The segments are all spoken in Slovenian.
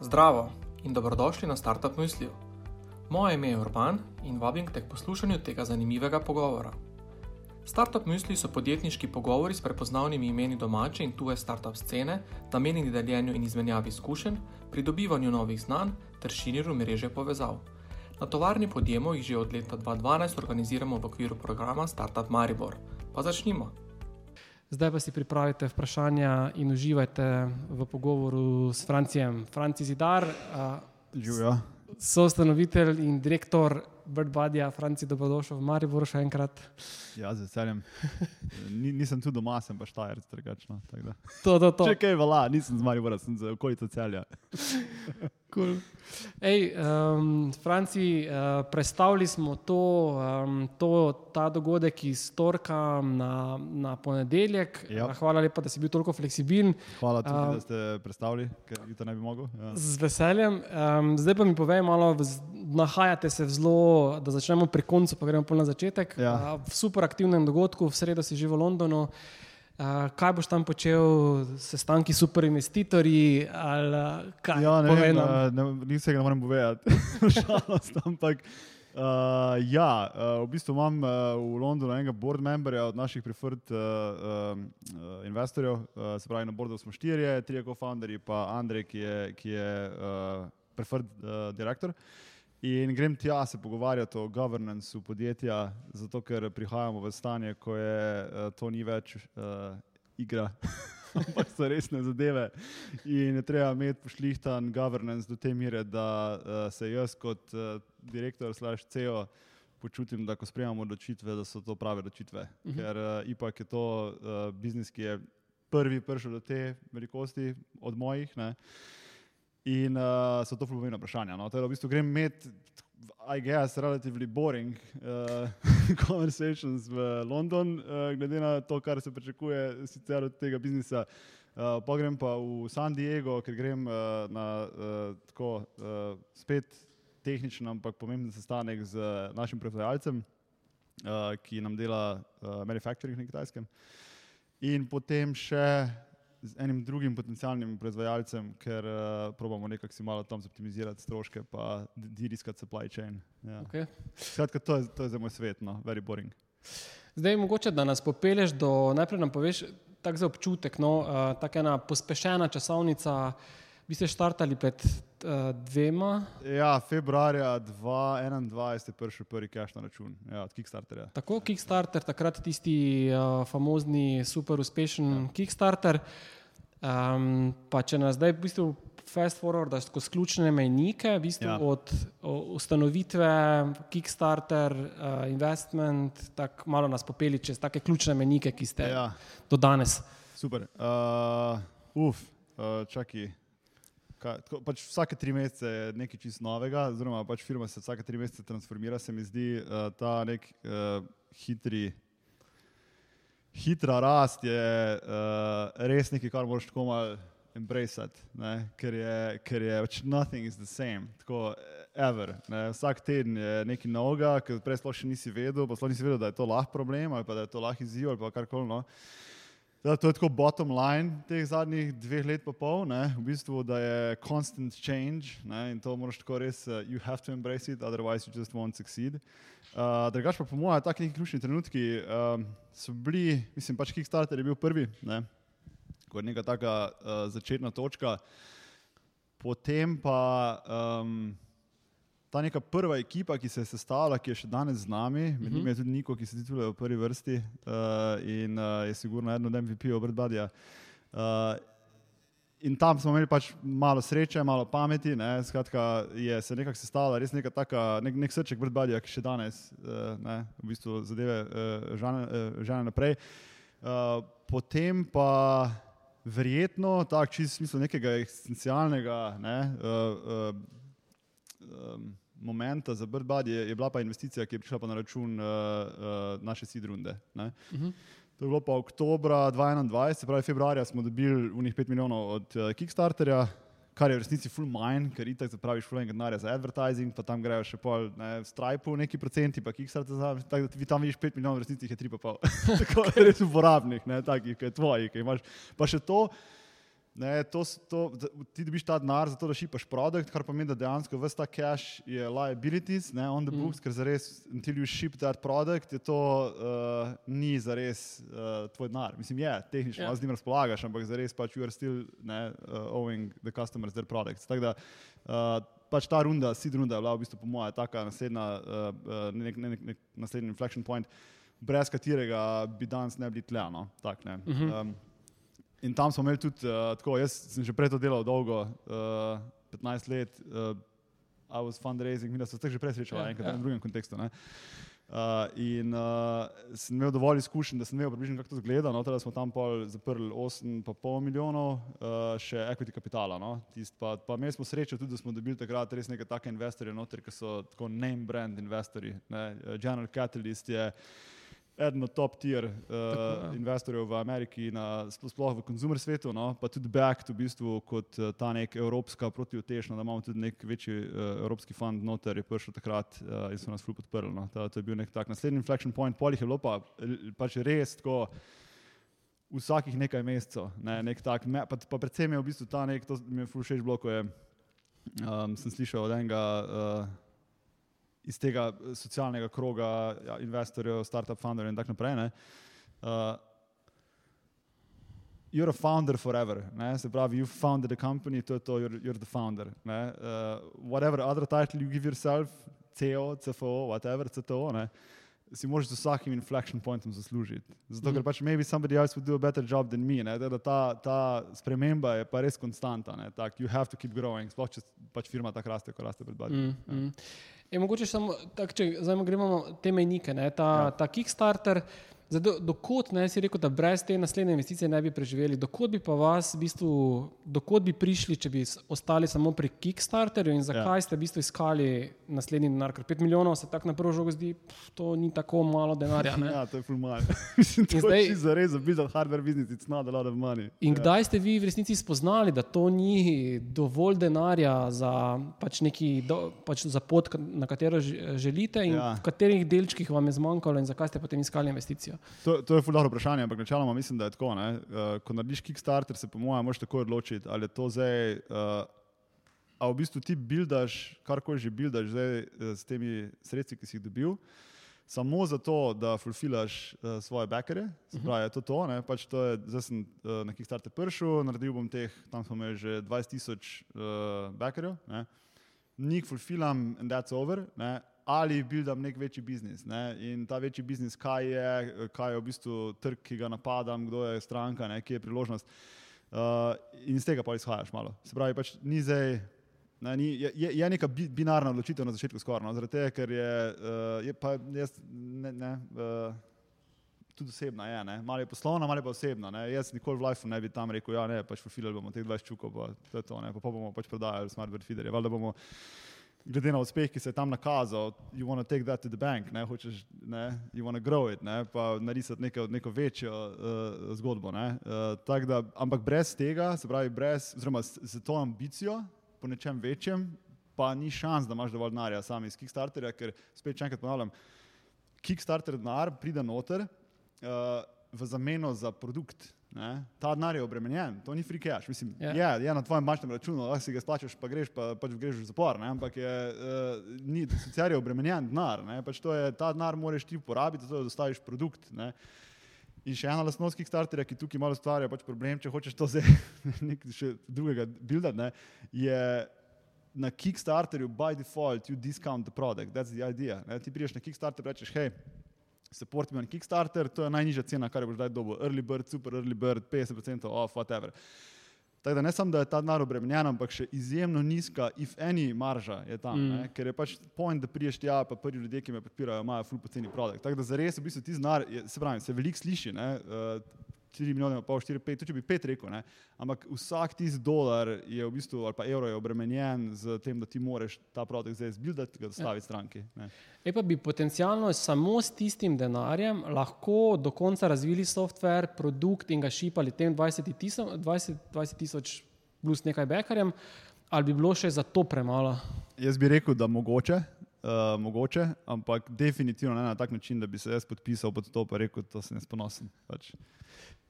Zdravo in dobrodošli na Startup Mysliju. Moje ime je Urban in vabim te k poslušanju tega zanimivega pogovora. Startup Mysliji so podjetniški pogovori s prepoznavnimi imeni domače in tuje startup scene, namenjeni deljenju in izmenjavi izkušenj, pridobivanju novih znanj ter širjenju mreže povezav. Na tovarni podjemov jih že od leta 2012 organiziramo v okviru programa Startup Maribor. Pa začnimo. Zdaj pa si pripravite vprašanja in uživajte v pogovoru s Francijem. Franci Zidar, soustanovitelj in direktor BirdBuddyja, Franci Dobrodošel v Mariboru še enkrat. Ja, z veseljem. Ni, nisem tu doma, sem pa štajer, drugačno. To, to, to. Če kaj vala, nisem z Maribora, sem za okolico celja. Cool. Ej, um, Franci, uh, predstavili smo to, um, to, ta dogodek iz torka na, na ponedeljek. Ja. Uh, Hvala lepa, da si bil toliko fleksibilen. Hvala tudi, A- da ste predstavili, ker to ne bi mogel. Ja. Z veseljem. Um, zdaj pa mi povej malo, vz- nahajate se zelo, da začnemo pri koncu, pa gremo pol na začetek. Ja. Uh, v super aktivnem dogodku, v sredo si že v Londonu. Uh, kaj boš tam počel, sestanki s super investitorji? Ali, uh, kaj, Ja, ne vem, nam. uh, ne, ni vsega ne morem povedati, žalost, ampak uh, ja, uh, v bistvu imam uh, v Londonu enega board memberja od naših preferred uh, uh, investorjev, uh, se pravi na boardu smo štirje, trije co-founderji, pa Andrej, ki je, ki je uh, preferred uh, direktor. In grem tja se pogovarjati o governanceu podjetja, zato ker prihajamo v stanje, ko je uh, to ni več uh, igra, ampak so resne zadeve. In je treba imeti pošlihtan governance do te mere, da uh, se jaz kot uh, direktor slash CEO počutim, da ko sprejemamo odločitve, da so to prave odločitve. Uh -huh. Ker uh, ipak je to uh, biznis, ki je prvi prišel do te velikosti od mojih. Ne? In uh, so to pomembna vprašanja. No? Teda, v bistvu grem imeti, I guess, relatively boring uh, conversations v London, uh, glede na to, kar se pričakuje sicer od tega biznisa. Uh, pa grem pa v San Diego, ker grem uh, na uh, tako uh, spet tehničen, ampak pomemben sestanek z našim proizvajalcem, uh, ki nam dela uh, manufacturing na kitajskem. In potem še z enim drugim potencialnim proizvajalcem, ker uh, probamo nekako si malo tam optimizirati stroške, pa diriskati supply chain. Ja. Okay. Skratka, to je, to je za moj svet, no, very boring. Zdaj, mogoče, da nas popeleš do, najprej nam poveš, tak za občutek, no, uh, tako ena pospešena časovnica. Vi ste štartali pred uh, dvema, Ja, februarja 2021 je prišel prvi cash na račun, ja, od Kickstarterja. tako Kickstarter, takrat tisti uh, famozni, super uspešen ja. Kickstarter. Um, pa če nas zdaj v bistvu fast forwardaš skozi ključne mejnike, v bistvu ja. Od o, ustanovitve, Kickstarter, uh, investment, tako malo nas popeli čez take ključne mejnike, ki ste. Ja, do danes. super. Uh, uf, uh, čakaj. Kaj, tako, pač vsake tri mesece je nekaj čist novega, oziroma pač firma se vsake tri mesece transformira. Se mi zdi uh, ta nek uh, hitri, hitra rast je uh, res nekaj, kar moraš tako malo embraceati, ne, ker je, ker je pač nothing is the same, tako ever. Ne, vsak teden je nekaj novega, ker prej sploh še nisi vedel, pa sploh nisi vedel, da je to lahko problem ali da je to lahko izziv ali pa karkoli. No. Da, to je tako bottom line teh zadnjih dveh let pa pol, ne, v bistvu, da je constant change ne, in to moraš tako res, uh, you have to embrace it, otherwise you just won't succeed. Uh, Drugač pa po mojem, taki neki ključni trenutki um, so bili, mislim pač Kickstarter je bil prvi, ne, kot neka taka uh, začetna točka, potem pa um, ta neka prva ekipa, ki se je sestavila, ki je še danes z nami, med njimi je tudi Niko, ki sedi tukaj v prvi vrsti uh, in uh, je sigurno eden od MVP-ov Brdbadja. Uh, in tam smo imeli pač malo sreče, malo pameti, ne, skratka je se nekako sestavila res neka taka, nek, nek srček Brdbadja, ki še danes uh, ne, v bistvu zadeve uh, žane, uh, žane naprej. Uh, potem pa verjetno, tako čist v smislu nekega eksistencialnega ne, uh, uh, um, momenta za Birdbud je, je bila pa investicija, ki je prišla na račun uh, uh, naše sidrunde. Uh -huh. To je bilo pa oktobra 2021, se pravi februarja smo dobili unih 5 milijonov od uh, Kickstarterja, kar je v resnici full mine, ker itak zapraviš full enega denarja za advertising, pa tam grejo še pol ne, Stripe neki procenti, pa Kickstarter za, tako da ti tam vidiš 5 milijonov, v resnici jih je 3,5. Tako res uporabnih, ne, takih, ki je tvojih, ki imaš. Pa še to, Ne, to, to, ti dobiš ta denar za to, da šipaš produkt, kar pomeni, da dejansko vse ta cash je liabilities, ne, on the mm. books, mm. ker zares, until you ship that product, je to uh, ni zares uh, tvoj denar. Mislim, je, tehnično, yeah. Ja. z njim razpolagaš, ampak zares pač you are still ne, uh, owing the customers their products. Tako da uh, pač ta runda, sid runda je bila v bistvu po mojem taka naslednja, uh, nek, nek, nek, nek naslednji inflection point, brez katerega bi danes ne bili tleno. Tak, ne. mm -hmm. um, In tam smo imeli tudi, uh, tako, jaz sem že prej to delal dolgo, uh, eh, 15 let, uh, I was fundraising, mi smo se že prej srečali, ja, enkrat ja. v drugem kontekstu. Ne? Uh, in uh, sem imel dovolj izkušenj, da sem imel približno kako to zgleda. No, teda smo tam zaprli 8,5 milijonov, uh, še equity kapitala. No, pa, pa imeli smo srečo tudi, da smo dobili takrat res nekaj take investorje, noter, ki so tako name brand investorji. Ne? General Catalyst je eden od top tier uh, Tako, investorjev v Ameriki, na, sploh v konzumer svetu, no, pa tudi Backed v bistvu kot uh, ta nek evropska protivtežna, da imamo tudi nek večji uh, evropski fund noter, je prišel takrat uh, in so nas ful podprli. No. Ta, to je bil nek tak naslednji inflection point, polih je bilo pa, pač res tako. Vsakih nekaj mesecev, ne, nek tak, me, pa, pa predvsem je v bistvu ta nek, to mi je všeč bilo, ko je, um, sem slišal od enega uh, iz tega eh, socialnega kroga, ja, investorjev, startup founderjev in tako naprej. Uh, you're a founder forever. Ne? Se pravi, you founded a company, to je to, you're, you're the founder. Uh, whatever other title you give yourself, CEO, CFO, whatever, CTO, ne? Si moraš z vsakim inflection pointom zaslužiti. Zato, ker mhm. pač maybe somebody else would do a better job than me. Da ta, ta sprememba je pa res konstanta. Tak, you have to keep growing, sploh če pač firma tako raste, kot raste pred bodi. Mm, ja. mm. Je mogoče samo, tak, če zdaj gremo te mejnike, ne, ta, ja. ta Kickstarter. Dokot ne si rekel, da brez te naslednje investicije ne bi preživeli, dokot bi pa vas, v bistvu, dokot bi prišli, če bi ostali samo pri Kickstarterju in zakaj ja. ste v bistvu iskali naslednji denar? Ker 5 milijonov se tako na prvo žogo zdi, pff, to ni tako malo denarja. Ne? Ja, to je ful malo. Mislim, zdaj, je za res, za business hardware business, it's not a lot of money. In ja. kdaj ste vi v resnici spoznali, da to ni dovolj denarja za, pač neki, do, pač za pot, na katero želite in ja. v katerih delčkih vam je zmanjkalo in zakaj ste potem iskali investicijo? To, to je fulano vprašanje, ampak načeloma mislim, da je tako. Uh, ko narediš Kickstarter, se po mojem, moraš tako odločiti, ali je to zdaj. Uh, A v bistvu ti buildaš, karkoli že buildaš zdaj eh, s temi sredstvi, ki si jih dobil, samo zato, da fulfilaš uh, svoje backerje. Se mhm. pravi, je to to. Pač to je, zdaj sem uh, na Kickstarter prišel, naredil bom teh, tam smo imeli že 20 tisoč uh, backerjev, njih fulfilam in that's over. Ne? Ali buildam nek večji biznis. Ne? In ta večji biznis, kaj je, kaj je v bistvu trg, ki ga napadam, kdo je stranka, ne? kje je priložnost. Uh, in iz tega pa izhajaš malo. Se pravi, pač ni zdaj. Ne, ni, je, je neka binarna odločitev na začetku skoraj, no, zaradi tega, ker je, uh, je pa jaz, ne, ne, uh, tudi osebna, je, ne, malo je poslovna, malo je pa osebna. Ne. Jaz nikoli v Life ne bi tam rekel, ja, ne, pač profilali bomo teh 20 čukov, pa to je to, ne, pa, pa bomo pač prodajali smart feederje, valjda bomo glede na uspeh, ki se je tam nakazal, you want to take that to the bank, ne, hočeš, ne, you want to grow it, ne, pa narisati neko, neko večjo uh, zgodbo. Ne, uh, da, ampak brez tega, se pravi, brez, oziroma z to ambicijo po nečem večjem, pa ni šans, da imaš dovolj denarja sami iz Kickstarterja, ker spet če enkrat ponavljam, Kickstarter denar pride noter uh, v zameno za produkt. Ne? Ta denar je obremenjen, to ni free cash. Mislim, yeah. Ja. je, je na tvojem bančnem računu, lahko si ga splačaš, pa greš, pa, pač greš v zapor. Ne? Ampak je, uh, ni, sicer je obremenjen denar. Pač je, ta denar moraš ti uporabiti, zato da dostaviš produkt. Ne? In še ena lastnost Kickstarterja, ki tukaj malo stvarja pač problem, če hočeš to zdaj nekaj drugega buildati, je na Kickstarterju by default you discount the product, that's the idea. Ne? Ti priješ na Kickstarter in rečeš, hej, support me on Kickstarter, to je najnižja cena, kar boš zdaj dobil. Early bird, super early bird, 50% off, whatever. Tako da ne samo, da je ta denar obremenjen, ampak še izjemno nizka, if any, marža je tam. Mm. Ker je pač point, da priješ tja, pa prvi ljudje, ki me podpirajo, imajo full poceni produkt. Tako da za res v bistvu ti znar, se pravi, se veliko sliši. Ne? Uh, 4 milijone, pa 4, 5, če bi 5 rekel, ne? ampak vsak tisti dolar je v bistvu, ali pa evro je obremenjen z tem, da ti moraš ta produkt zdaj zbildati, ga dostaviti ja. stranki. E pa bi potencialno samo s tistim denarjem lahko do konca razvili software, produkt in ga šipali tem 20 tisoč, 20, 20 tisoč plus nekaj bekarjem, ali bi bilo še za to premalo? Jaz bi rekel, da mogoče. uh, mogoče, ampak definitivno ne na tak način, da bi se jaz podpisal pod to, pa rekel, da sem jaz ponosen. Pač.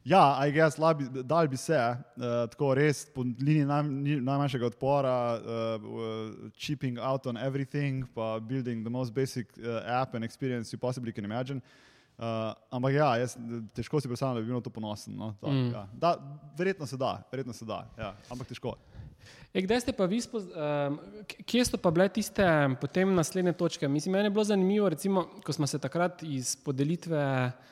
Ja, aj gess, dal bi se, uh, tako res po liniji naj, najmanjšega odpora, uh, chipping out on everything, pa building the most basic uh, app and experience you possibly can imagine. Uh, ampak ja, jaz, težko si predstavljam, da bi bil to ponosen. No? Ta, mm. ja. da, verjetno se da, verjetno se da, ja. ampak težko. E, kdaj ste pa vi, spoz, um, kje so pa bile tiste potem naslednje točke? Mislim, meni je bilo zanimivo, recimo, ko smo se takrat iz podelitve,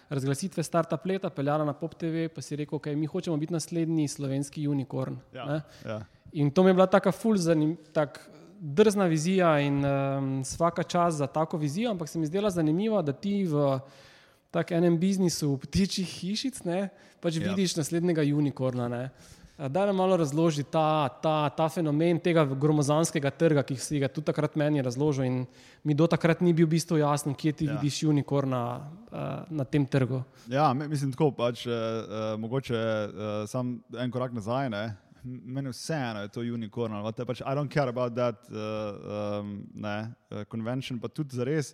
razglasitve Startup leta peljali na Pop TV, pa si rekel, okay, mi hočemo biti naslednji slovenski unikorn. Ja, ja. In to mi je bila taka ful zanim, tak, drzna vizija in um, vsaka čas za tako vizijo, ampak se mi zdela zanimivo, da ti v tak enem biznisu ptičjih hišic ne, pač ja. vidiš naslednjega unikorna. Ne. Da nam malo razloži ta, ta, ta fenomen tega gromozanskega trga, ki si ga tudi takrat meni razložil. Mi do takrat ni bil v bistvu jasno, kje ti ja. vidiš unikorna uh, na tem trgu. Ja, mislim, tako pač, uh, mogoče uh, sam en korak nazaj. Ne? Meni vseeno je to unikorn. Pač, I don't care about that uh, um, ne, uh, convention, pa tudi za res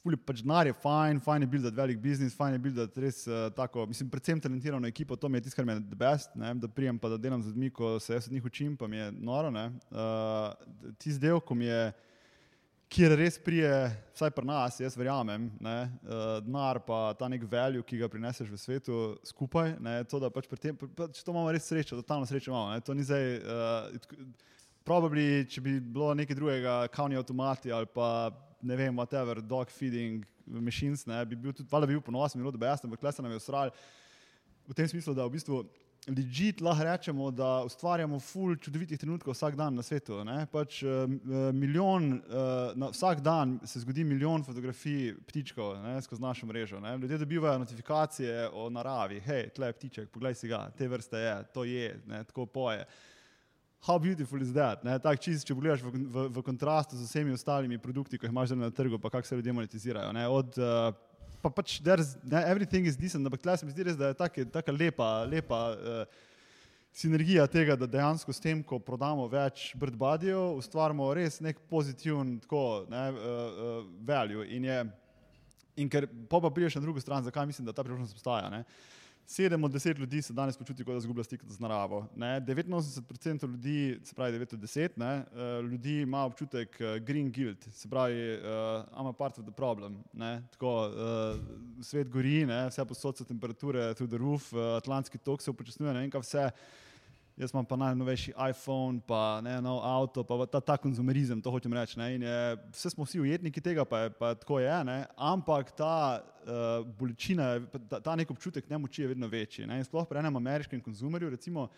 fuli pač denar je fajn, fajn je bil za velik biznis, fajn je bil za res uh, tako, mislim, predvsem talentirano ekipo, to mi je tisto, kar mi je best, ne, da prijem pa da delam z ljudmi, ko se jaz od njih učim, pa mi je noro. Uh, Tisti del, ko mi je, kjer res prije, vsaj pri nas, jaz verjamem, ne, uh, denar pa ta nek value, ki ga prineseš v svetu skupaj, ne, to, da pač pri tem, pač to imamo res srečo, totalno srečo imamo. Ne, to ni zdaj, uh, probably, če bi bilo nekaj drugega, kavni avtomati ali pa ne vem, whatever, dog feeding machines, ne, bi bil tudi, valjda bi bil ponosen, bilo da bi jaz, ampak klesa nam je ustral. V tem smislu, da v bistvu legit lahko rečemo, da ustvarjamo ful čudovitih trenutkov vsak dan na svetu. Pač, uh, milijon, uh, na, vsak dan se zgodi milijon fotografij ptičkov ne, skozi našo mrežo. Ne. Ljudje dobivajo notifikacije o naravi, hej, tle je ptiček, poglej si ga, te vrste je, to je, ne, tako poje. Uh, how beautiful is that? Tak, čist, če pogledaš v, v, v kontrastu z vsemi ostalimi produkti, ki jih imaš na trgu, pa kako se ljudje monetizirajo. Ne? Od, uh, pa pač, ne, everything is decent, ampak tle se mi zdi res, da je tako lepa, lepa uh, sinergija tega, da dejansko s tem, ko prodamo več birdbodijev, ustvarjamo res nek pozitiven tako, ne, uh, uh, value. In, je, in ker pa priješ na drugo stran, zakaj mislim, da ta priložnost obstaja. Ne? Sedem od deset ljudi se danes počuti, kot da izgublja stik z naravo. Ne? 89% ljudi, se pravi 9 od 10, ne? Eh, ljudi ima občutek uh, green guilt, se pravi, uh, I'm a part of the problem. Tako, uh, svet gori, ne? vse posod so temperature through the roof, uh, atlantski tok se upočasnjuje, ne vem kaj vse jaz imam pa najnovejši iPhone, pa ne nov avto, pa ta, ta konzumerizem, to hočem reči. Vse smo vsi ujetniki tega, pa, je, pa tako je, ne? ampak ta uh, bolečina, ta, ta nek občutek nemoči je vedno večji. Ne? Sploh pri enem ameriškem konzumerju, recimo,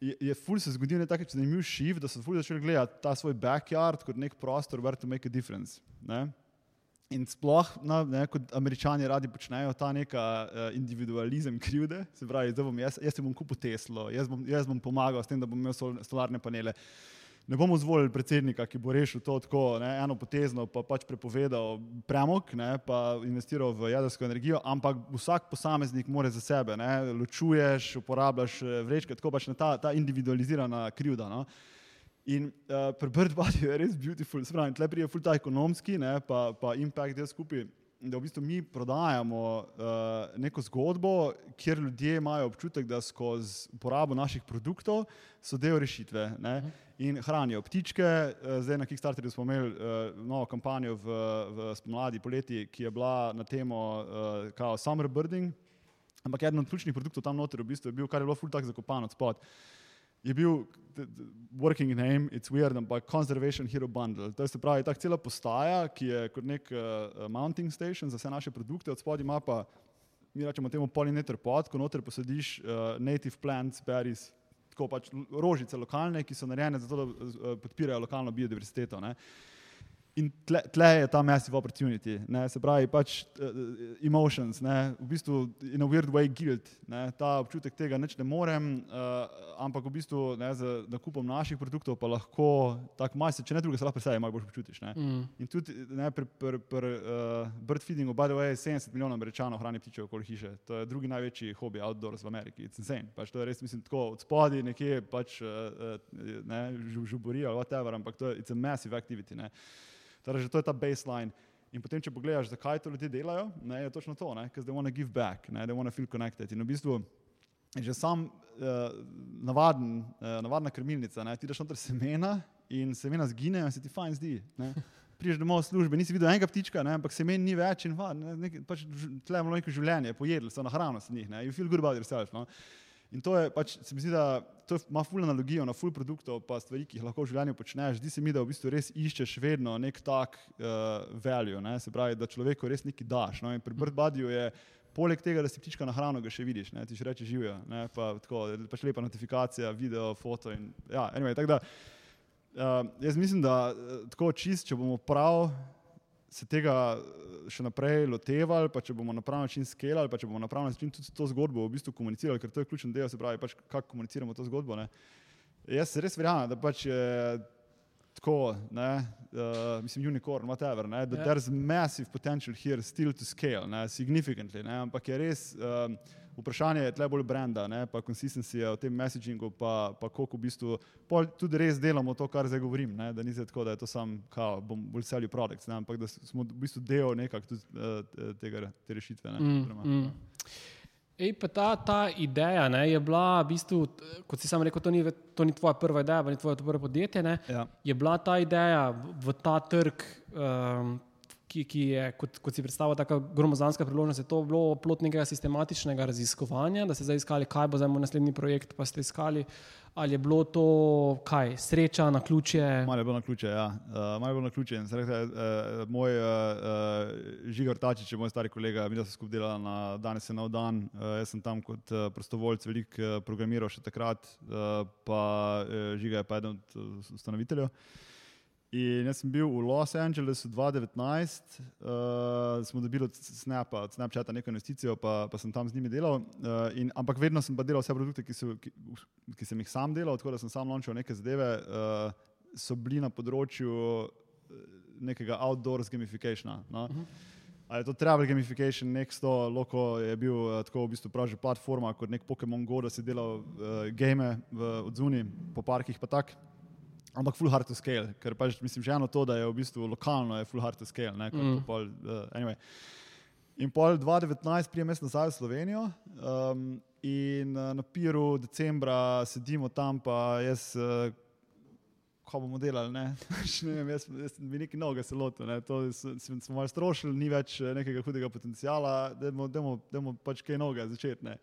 je, je ful se zgodil nekaj zanimiv šiv, da so ful začeli gledati ta svoj backyard kot nek prostor, where to make a difference. Ne? In sploh, no, ne, kot američani radi počnejo ta neka uh, individualizem krivde, se pravi, da bom jaz, jaz bom kupil Teslo, jaz bom, jaz bom pomagal s tem, da bom imel sol, solarne panele. Ne bomo zvolili predsednika, ki bo rešil to tako ne, eno potezno, pa pač prepovedal premog, ne, pa investiral v jedrsko energijo, ampak vsak posameznik mora za sebe, ne, ločuješ, uporabljaš eh, vrečke, tako pač ta, ta individualizirana krivda. No. In uh, pri Birdbody je res beautiful, se pravi, tle prije full ta ekonomski, ne, pa, pa impact del skupaj, da v bistvu mi prodajamo uh, neko zgodbo, kjer ljudje imajo občutek, da skozi uporabo naših produktov so del rešitve ne, in hranijo ptičke. Uh, zdaj na Kickstarterju smo imeli uh, novo kampanjo v, v spomladi, poleti, ki je bila na temo uh, kao summer birding, ampak eden od ključnih produktov tam noter v bistvu je bil, kar je bilo full tak zakopan od spod je bil working name, it's weird, ampak Conservation Hero Bundle. To je se pravi, ta cela postaja, ki je kot nek uh, mounting station za vse naše produkte, od spodaj ima pa, mi rečemo temu pollinator pod, ko noter posadiš uh, native plants, berries, tako pač rožice lokalne, ki so narejene zato, da uh, podpirajo lokalno biodiversiteto. Ne? In tle, tle je ta massive opportunity, ne, se pravi, pač uh, emotions, ne, v bistvu in a weird way guilt, ne, ta občutek tega nič ne morem, uh, ampak v bistvu ne, z nakupom naših produktov pa lahko tako malce, če ne druge, se lahko sebi malo bolj počutiš. Ne. Mm. In tudi ne, pri, pri, pri uh, bird feedingu, by the way, 70 milijonov američanov hrani ptiče okoli hiše, to je drugi največji hobi outdoors v Ameriki, it's insane, pač to je res, mislim, tako od spodaj nekje pač uh, ne, žubori ali whatever, ampak to je, it's a massive activity. Ne. Torej, to je ta baseline. In potem, če pogledaš, zakaj to ljudje delajo, ne, je točno to, ker they want to give back, ne, they want to feel connected. In v bistvu je že sam uh, navaden, uh, navadna krmilnica, ne, ti daš noter semena in semena zginejo in se ti fajn zdi. Ne. Priješ domov v službe, nisi videl enega ptička, ne, ampak semen ni več in va, ne, nek, pač tle imamo neko življenje, pojedli so na hrano s njih, ne, you feel good about yourself. No. In to je pač, se mi zdi, da to ima full analogijo na full produktov, pa stvari, ki jih lahko v življenju počneš. Zdi se mi, da v bistvu res iščeš vedno nek tak uh, value, ne? se pravi, da človeku res nekaj daš. No? In pri Birdbuddyju je poleg tega, da si ptička na hrano, ga še vidiš, ne? ti še reči živijo, ne? pa tako, pač lepa notifikacija, video, foto in ja, anyway, tako da. Uh, jaz mislim, da tako čist, če bomo prav se tega eh, še naprej lotevali, pa če bomo na pravi način skelali, pa če bomo na pravi način tudi to zgodbo v bistvu komunicirali, ker to je ključen del, se pravi, pač kako komuniciramo to zgodbo. Ne. Jaz res verjamem, da pač je tako, ne, uh, mislim, unicorn, whatever, ne, da yeah. Ja. there's massive potential here still to scale, ne, significantly, ne, ampak je res. Uh, vprašanje je tle bolj brenda, ne, pa konsistencija v tem messagingu, pa, pa koliko v bistvu tudi res delamo to, kar zdaj govorim, ne, da ni tako, da je to sam, kao, bom bolj selil produkt, ne, ampak da smo v bistvu del nekak tudi uh, tega, te rešitve. Ne, mm, mm. Ej, ta, ta ideja ne, je bila, v bistvu, kot si sam rekel, to ni, to ni tvoja prva ideja, ni tvoje prvo podjetje. Ja. Je bila ta ideja v, v ta trg um, ki, ki je, kot, kot si predstavlja, tako gromozanska priložnost, je to bilo plot nekega sistematičnega raziskovanja, da ste zdaj iskali, kaj bo zdaj moj naslednji projekt, pa ste iskali. Ali je bilo to kaj, sreča na ključe? Malo je bilo na ključe, ja. Uh, malo je bilo na ključe. Rekla, uh, moj uh, uh, Žigar Tačič, moj stari kolega, mi smo skupaj delali na danes in na dan. Uh, jaz sem tam kot uh, prostovoljc velik uh, programiral še takrat, uh, pa uh, Žiga je pa eden od ustanoviteljev. Uh, In jaz sem bil v Los Angelesu 2019, uh, smo dobili od Snapa, od Snapchata neko investicijo, pa, pa sem tam z njimi delal. Uh, in, ampak vedno sem pa delal vse produkte, ki, so, ki, ki sem jih sam delal, tako da sem sam launchal neke zadeve, uh, so bili na področju nekega outdoors gamificationa. No? Uh -huh. Ali je to travel gamification, nek sto, loko je bil uh, tako v bistvu pravi platforma kot nek Pokémon Go, da si delal uh, game v odzuni po parkih pa tako ampak full hard to scale, ker pač mislim, že eno to, da je v bistvu lokalno, je full hard to scale. Ne, mm. pol, uh, anyway. In pol 2019 prijem jaz nazaj v Slovenijo um, in uh, na piru decembra sedimo tam, pa jaz, uh, ko bomo delali, ne, ne vem, jaz, jaz bi neki noge se lotil, ne, to smo malo strošili, ni več nekega hudega potencijala, da bomo pač kaj noge začeti, ne.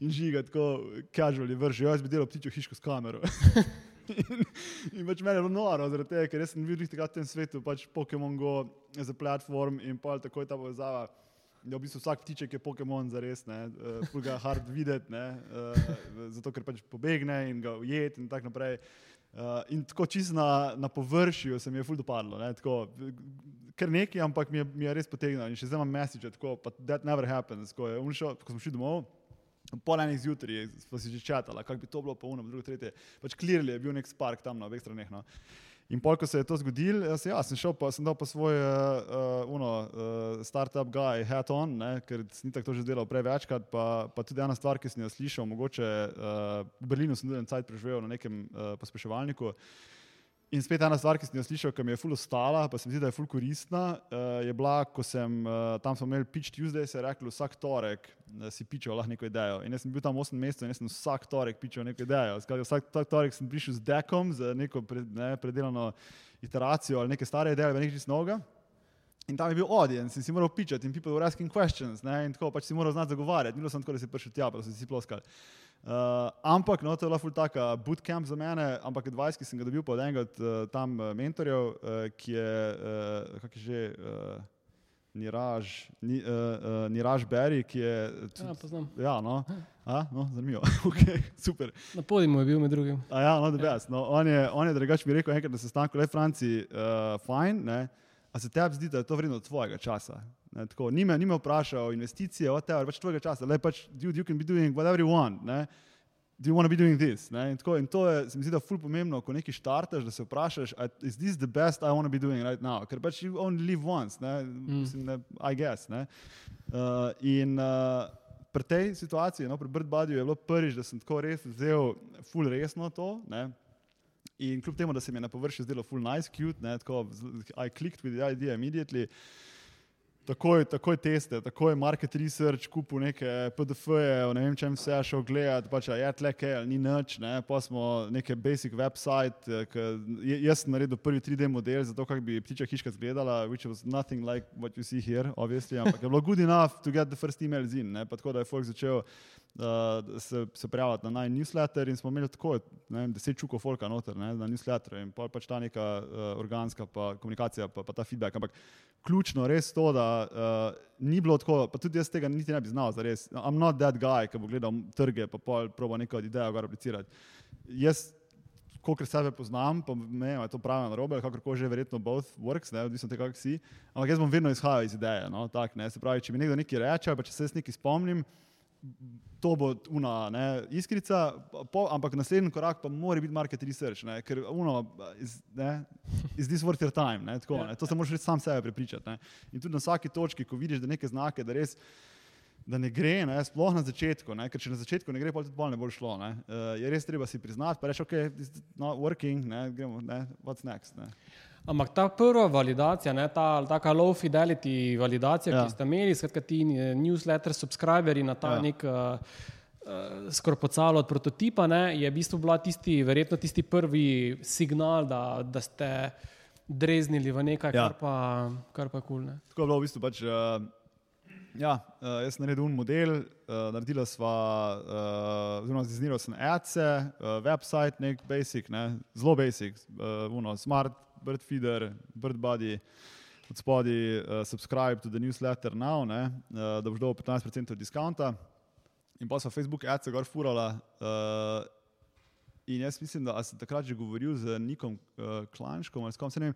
In žiga tako, casually vržijo, jaz bi delal ptičjo hiško s kamero. in, pač meni je bilo noro, zaradi tega, ker sem videl tega v tem svetu, pač Pokémon Go za platform in pa tako je ta povezava. Da v bistvu vsak ptiček je Pokémon za res, uh, eh, ga hard videti, uh, zato ker pač pobegne in ga ujet in tako naprej. Uh, in tako čisto na, na površju se mi je fuldo padlo, ker nekaj, ampak mi je, mi je res potegnilo in še zdaj imam message, tako, but that never happens, ko, je, šel, ko smo šli domov. Pol enih zjutraj smo si že čatali, kako bi to bilo, pa uno, drugo, tretje. Pač klirili je bil nek spark tam na obeh straneh. No. In pol, ko se je to zgodilo, jaz ja, sem šel, pa sem dal pa svoj uh, uno, uh, startup guy hat on, ne, ker sem tako to že delal prevečkrat, pa, pa tudi ena stvar, ki sem jo slišal, mogoče uh, v Berlinu sem tudi en cajt preživel na nekem uh, pospeševalniku. In spet ena stvar, ki sem jo slišal, ki mi je ful ostala, pa se mi zdi, da je ful koristna, uh, je bila, ko sem uh, tam smo imeli pitch Tuesday, se je reklo vsak torek, da si pičal lahko neko idejo. In jaz sem bil tam 8 mesecev in sem vsak torek pičal neko idejo. Skratka, vsak torek sem prišel z dekom, z neko pre, ne, predelano iteracijo ali neke stare ideje, ali nekaj čistnoga. In tam je bil audience in si moral pičati in people were asking questions, ne, in tako pač si moral znati zagovarjati. Bilo samo tako, da si prišel tja, pa si si ploskal. Uh, ampak, no, to je lahko taka bootcamp za mene, ampak 20, ki sem ga dobil od enega od uh, tam uh, mentorjev, uh, ki je, uh, kako je že, uh, Niraž, ni, uh, uh, Niraž Berry, ki je. Tudi, ja, poznam. Ja, no. A, no, zanimivo. okay, super. Na podimu je bil med drugim. A ja, no, bi jaz. No, on je, on je drugač mi rekel, enkrat, da se stanko le v Franciji, uh, fajn, ne. a se tebi zdi, da je to vredno tvojega časa. Ne, tako, ni me, ni me vprašal o investicije, whatever, pač tvojega časa, le pač, dude, you can be doing whatever you want. Ne. Do you want to be doing this? Ne? In, tako, in to je, se mi zdi, da je ful pomembno, ko nekaj štartaš, da se vprašaš, "A- is this the best I want to be doing right now? Ker pač you only live once, ne? Mislim, ne, I guess. Ne? Uh, in uh, pri tej situaciji, no, pri Birdbuddyju je bilo prvič, da sem tako res vzel ful resno to. Ne? In kljub temu, da se mi je na površju zdelo full nice, cute, ne, tako, I clicked with the idea immediately. Takoj, takoj teste, takoj market research, kupil neke PDF-je, ne vem čem vse šel gledati, pač je tle kaj ali ni nič, ne, pa smo neke basic website, eh, je- jaz sem naredil prvi 3D model za to, kako bi ptičja hiška izgledala, which was nothing like what you see here, obviously, ampak je bilo good enough to get the first email in, ne, pa tako da je folk začel uh, se, se prijaviti na naj newsletter in smo imeli tako, ne vem, deset čukov folka noter ne, na newsletter in pol pač ta neka uh, organska pa komunikacija, pa, pa ta feedback. Ampak ključno res to, da uh, ni bilo tako, pa tudi jaz tega niti ne bi znal, zares. I'm not that guy, ki bo gledal trge, pa pol proba neko idejo ga replicirati. Jaz kolikor sebe poznam, pa ne vem, je to pravi narobe, kakorkoli že verjetno both works, ne, odvisno od tega, kak si. Ampak jaz bom vedno izhajal iz ideje. No, tak, ne, se pravi, če mi nekdo nekaj reče, pa če se jaz nekaj spomnim, to bo una ne, iskrica, po, ampak naslednji korak pa mora biti market research, ne, ker uno, is, ne, is this worth your time, ne, tako, ne, to se moraš sam sebe prepričati. Ne. In tudi na vsaki točki, ko vidiš, da neke znake, da res da ne gre, ne, sploh na začetku, ne, ker če na začetku ne gre, pa tudi bolj ne bo šlo. Ne, uh, je res treba si priznati, pa reči, ok, is not working, ne, gremo, ne, what's next. Ne. Ampak ta prva validacija, ne, ta taka low fidelity validacija, ja. Ki ste imeli, skratka ti eh, newsletter subscriberi na ta ja. Nek uh, skorpocalo od prototipa, ne, je v bistvu bila tisti, verjetno tisti prvi signal, da, da ste dreznili v nekaj, ja. Kar pa, kar pa kul. Cool, Tako je bilo v bistvu pač. Uh, ja, uh, jaz sem naredil un model, uh, naredila sva, uh, oziroma zdizniral sem adse, uh, website, nek basic, ne, zelo basic, uh, uno, smart, bird feeder, bird body. Od spodaj, uh, subscribe to the newsletter now, ne, uh, da boš dobil 15% diskonta. In pa so Facebook ads gor furala. Uh, in jaz mislim, da sem takrat že govoril z Nikom uh, Klanškom ali s kom se ne vem.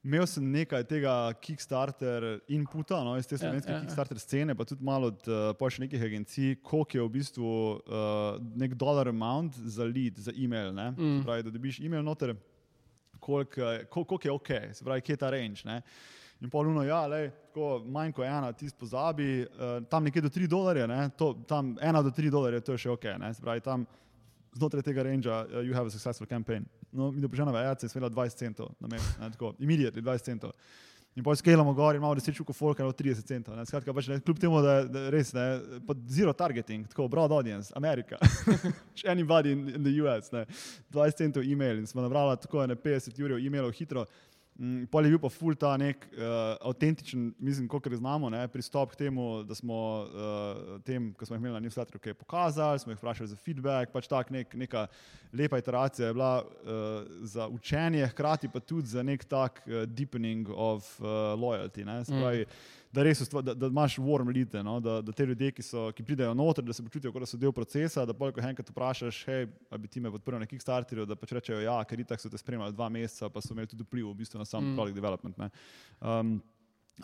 Imel sem nekaj tega Kickstarter inputa, no, iz te slovenske ja, ja, ja. Kickstarter scene, pa tudi malo od uh, pa še nekih agencij, koliko je v bistvu uh, nek dolar amount za lead, za e-mail. Ne? Mm. Pravi, da dobiš e-mail noter, koliko, kol- koliko je ok, se pravi, kje je ta range. Ne? In poluno, ja, lej, tako manj kot ena, ti pozabi, uh, tam nekje do 3 dolarje, ne? to, tam 1 do 3 dolarje, to je še ok. Ne? Se pravi, tam znotraj tega rangea, uh, you have a successful campaign. No, mi dobežena vejaca je svela 20 centov na tako, immediately 20 centov. In pa skelamo gor in imamo 10 čukov folka na 30 centov. Ne. Skratka, pač, ne, kljub temu, da da res, ne, pa zero targeting, tako broad audience, Amerika, anybody in, in the US, ne, 20 centov e-mail in smo nabrali tako ne 50 ur e-mailov hitro. Mm, Pol je bil pa ful ta nek uh, avtentičen, mislim, kot znamo, ne, pristop k temu, da smo uh, tem, ko smo jih imeli na newsletterju, kaj pokazali, smo jih vprašali za feedback, pač tak nek, neka lepa iteracija je bila uh, za učenje, hkrati pa tudi za nek tak uh, deepening of uh, loyalty. Ne, se pravi, mm. Da res ustva, da, da imaš warm lead, no, da, da te ljudje, ki, so, ki pridejo noter, da se počutijo, kot da so del procesa, da pol, ko jih enkrat vprašaš, hej, a bi ti me podprl na Kickstarterju, da pač rečejo, ja, ker itak so te spremljali dva meseca, pa so imeli tudi vpliv v bistvu na sam mm. product development. Ne. Um,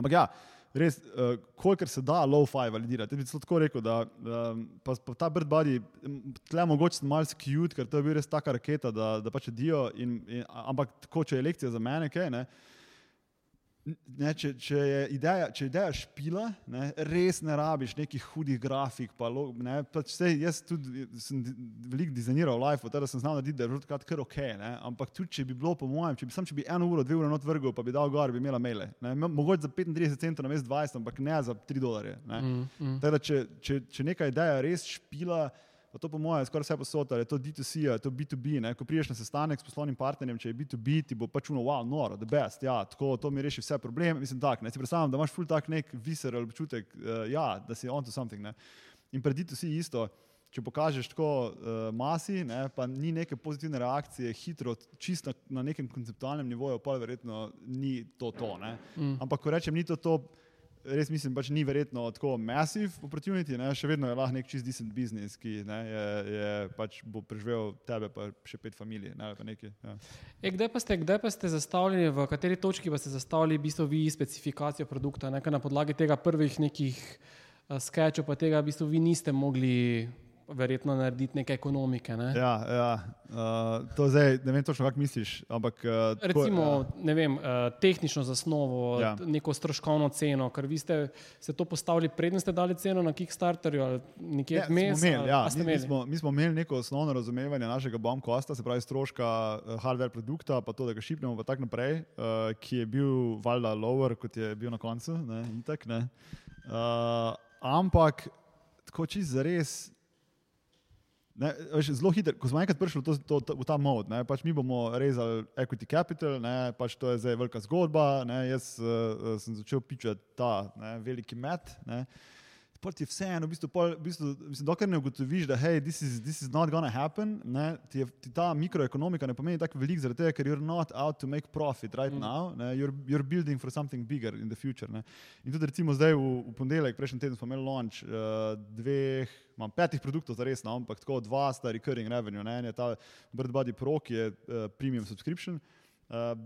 ampak ja, res, uh, kolikor se da low-fi validirati. Jaz bi celo tako rekel, da um, pa, pa ta Bird Buddy, m, tle mogoče sem malce cute, ker to je bil res taka raketa, da, da pač dio, in, in, ampak tako, če je lekcija za mene, kaj ne. Ne, če, če, je ideja, če ideja špila, ne, res ne rabiš nekih hudih grafik. Pa, lo- ne, pač sej, jaz tudi sem veliko dizajniral live, tako da sem znal narediti, da je bilo takrat kar ok. Ne, ampak tudi, če bi bilo, po mojem, če bi, sam, če bi eno uro, dve ure not vrgel, pa bi dal gor, bi imela maile. Ne, mo- mogoče za 35 centov na mest 20, ampak ne za 3 dolarje. Ne. Mm, mm. Teda, če, če, če neka ideja res špila, pa to po mojem je skoraj vse posod, ali je to D2C, ali je to B2B. Ne? Ko priješ na sestanek s poslovnim partnerjem, če je B2B, ti bo pač uno, wow, noro, the best, ja, tako, to mi reši vse probleme. Mislim, tak, ne, si predstavljam, da imaš full tak nek visceral občutek, uh, ja, da si on to something. Ne? In pred D2C isto. Če pokažeš tako uh, masi, ne, pa ni neke pozitivne reakcije, hitro, čisto na, na nekem konceptualnem nivoju, pa verjetno ni to to. ne. Mm. Ampak ko rečem, ni to to, res mislim, pač ni verjetno tako massive opportunity, ne? še vedno je lahko nek čist decent business, ki ne, je, je pač bo preživel tebe, pa še pet familij. Ne, nekaj, ja. e, kdaj, pa ste, kdaj pa ste zastavljeni, v kateri točki pa ste zastavili v bistvu vi specifikacijo produkta? Ne? Na podlagi tega prvih nekih uh, sketchov, pa tega v bistvu vi niste mogli verjetno narediti neke ekonomike. Ne? Ja, ja. Uh, to zdaj ne vem točno, kako misliš. Ampak, uh, Recimo, ne vem, uh, tehnično zasnovo, ja. neko stroškovno ceno, ker vi ste, ste to postavili predtem, ste dali ceno na Kickstarterju ali nekje ja, vmes. Ja, mi, mi, smo, mi smo imeli neko osnovno razumevanje našega bomb kosta, se pravi stroška uh, hardware produkta, pa to, da ga šipnemo in tako naprej, uh, ki je bil valjda lower, kot je bil na koncu. Ne, itak, ne. Uh, ampak, tako čist za res, Ne, zelo hitro, ko smo enkrat prišli to, to, to, v ta mod, ne, pač mi bomo rezali equity capital, ne, pač to je zdaj velika zgodba. Ne, jaz uh, sem začel pičati ta ne, veliki met. Ne, pol ti je vseeno, v bistvu, pol, v bistvu, mislim, dokler ne ugotoviš, da hey, this is, this is not gonna happen, ne, ti, je, ti ta mikroekonomika ne pomeni tako veliko, zaradi tega, ker you're not out to make profit right mm. now, ne, you're, you're building for something bigger in the future. Ne. In tudi recimo zdaj v, v ponedeljek, prejšnji teden smo imeli launch uh, dveh, imam petih produktov za res, no, ampak tako dva sta recurring revenue, ne, en je ta Bird Body Pro, ki je uh, premium subscription. Uh,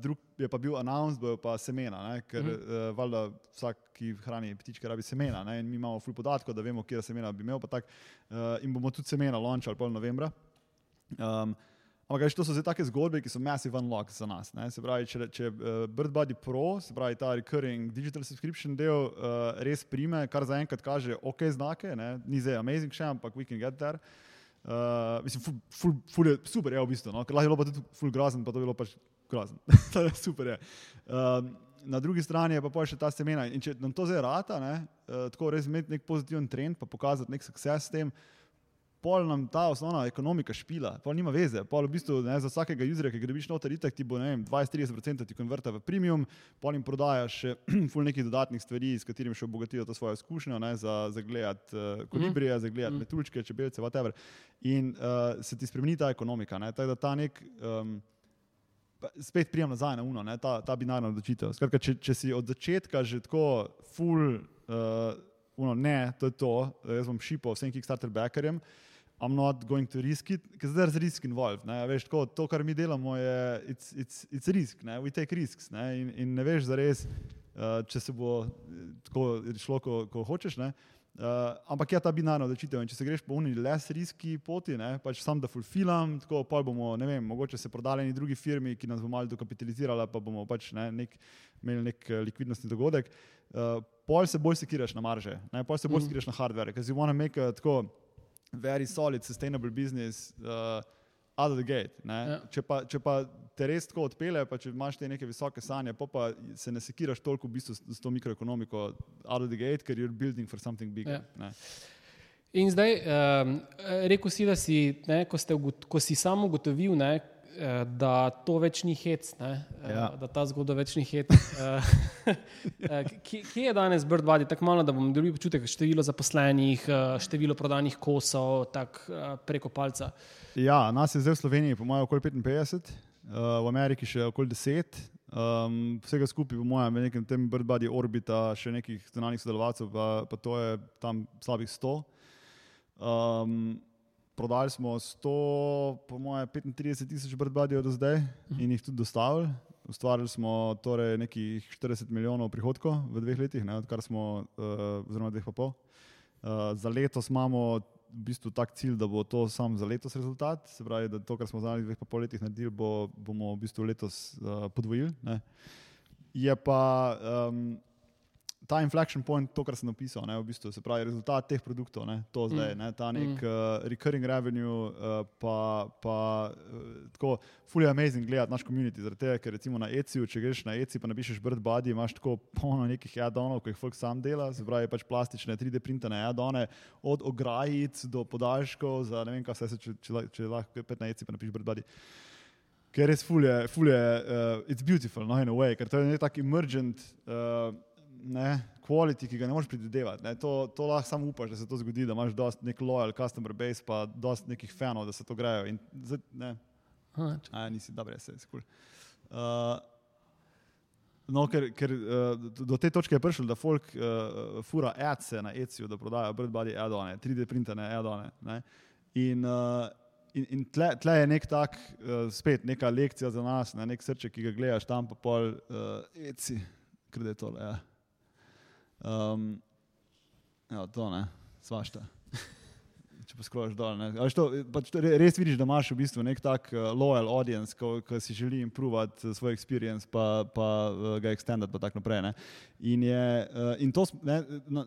drug je pa bil announced, bojo pa semena, ne? ker mm. uh, valjda vsak, ki hrani ptičke, rabi semena. Ne? In mi imamo ful podatkov, da vemo, kje semena bi imel. Tak, uh, in bomo tudi semena launchali pol novembra. Um, ampak to so zdaj take zgodbe, ki so massive unlock za nas. Ne? Se pravi, če, če uh, Bird Body Pro, se pravi ta recurring digital subscription del, uh, res prime, kar zaenkrat kaže ok znake, ne? ni zdaj amazing še, ampak we can get there. Uh, mislim, ful, ful, ful je super, je v bistvu, no? ker lahko je bilo pa tudi ful grozen, pa to je bilo pač grozen. super. Je. Um, na drugi strani je pa še ta semena. In če nam to zdaj rata, ne, uh, tako res imeti nek pozitiven trend, pa pokazati nek sukces s tem, pol nam ta osnovna ekonomika špila, pol nima veze. Pol v bistvu ne, za vsakega userja, ki grebiš noter, itak ti bo 20-30% ti konverta v premium, pol jim prodajaš še ful nekih dodatnih stvari, s katerimi še obogatijo to svojo izkušnjo, ne, za, za gledati uh, kolibrije, mm. za gledati mm. metuljčke, čebelce, whatever. In uh, se ti spremeni ta ekonomika. Ne, tako da ta nek. Um, spet prijem nazaj na uno, ne, ta, ta binarna odločitev. Skratka, če, če si od začetka že tako full, uh, uno, ne, to je to, jaz bom šipal vsem Kickstarter backerjem, I'm not going to risk it, ker zdaj je risk involved. Ne, veš, tako, to, kar mi delamo, je it's, it's, it's risk, ne, we take risks. Ne, in, in ne veš zares, uh, če se bo tako šlo, ko, ko hočeš. Ne, Uh, ampak je ta binarna odločitev. Če se greš po uniji les riski poti, ne, pač sam da fulfilam, tako pa bomo, ne vem, mogoče se prodali neki drugi firmi, ki nas bo malo dokapitalizirala, pa bomo pač ne, nek, imeli nek uh, likvidnostni dogodek. Uh, pol se bolj sekiraš na marže, ne, pol se bolj mm. sekiraš na hardware, ker si want to make a tako very solid, sustainable business. Uh, out of the gate. Ja. Če, pa, če pa te res tako odpele, pa če imaš te neke visoke sanje, pa, pa se ne sekiraš toliko v bistvu s, to mikroekonomiko out of the gate, ker you're building for something bigger. Ja. In zdaj, um, rekel si, da si, ne, ko, ste, ko si samo ugotovil, ne, da to več ni hec, eh, ja. da ta zgodba več ni hec. Eh, kje je danes Bird Body, tako malo, da bom dobil občutek, število zaposlenih, število prodanih kosov, tako preko palca? Ja, nas je zdaj v Sloveniji, po mojem, okoli 55, v Ameriki še okoli 10. Um, vsega skupaj, po mojem, v nekem tem Bird Body orbita še nekih zunanjih sodelovalcev, pa, pa to je tam slabih 100. Um, prodali smo 100, po moje, 35 tisoč brdbadijev do zdaj in jih tudi dostavili. Ustvarili smo torej nekih 40 milijonov prihodkov v dveh letih, ne, odkar smo, uh, oziroma dveh pa pol. Uh, za letos imamo v bistvu tak cilj, da bo to sam za letos rezultat. Se pravi, da to, kar smo v zadnjih dveh pa pol letih naredili, bo, bomo v bistvu letos uh, podvojili. Ne. Je pa um, ta inflection point, to, kar sem napisal, ne, v bistvu, se pravi, rezultat teh produktov, ne, to zdaj, mm. ne, ta nek mm. uh, recurring revenue, uh, pa, pa uh, tako, fully amazing gledati naš komunity. Zaradi tega, ker recimo na ECU, če greš na ECU, pa napišeš Bird Body, imaš tako polno nekih add-onov, ki jih folk sam dela, se pravi, pač plastične 3D printane add-one, od ograjic do podaljškov, za ne vem, kaj se, če, če, če lahko pet na ECU, pa napišeš Bird Body. Ker res fulje, fulje, uh, it's beautiful, no, in a way, ker to je nek tak emergent. Uh, ne, quality, ki ga ne moreš predvidevati. Ne. To, to lahko samo upaš, da se to zgodi, da imaš dosti nek loyal customer base, pa dosti nekih fanov, da se to grejo. In zdaj, ne, A, nisi dobro, vse je skul. Uh, No, ker, ker uh, do te točke je prišel, da folk uh, fura adse na Etsy, da prodajo birdbody add-one, 3D printane add-one. ne. In, uh, in, in tle, tle je nek tak, uh, spet neka lekcija za nas, ne, nek srček, ki ga gledaš tam pa pol uh, ker je tole. Ja. Um, ja, to ne, svašta. Če poskrožiš dol. To, pač res vidiš, da imaš v bistvu nek tak uh, loyal audience, ki si želi improvati svoj experience, pa, pa uh, ga extendati, pa tako naprej. Ne. In, je, uh, in to, ne,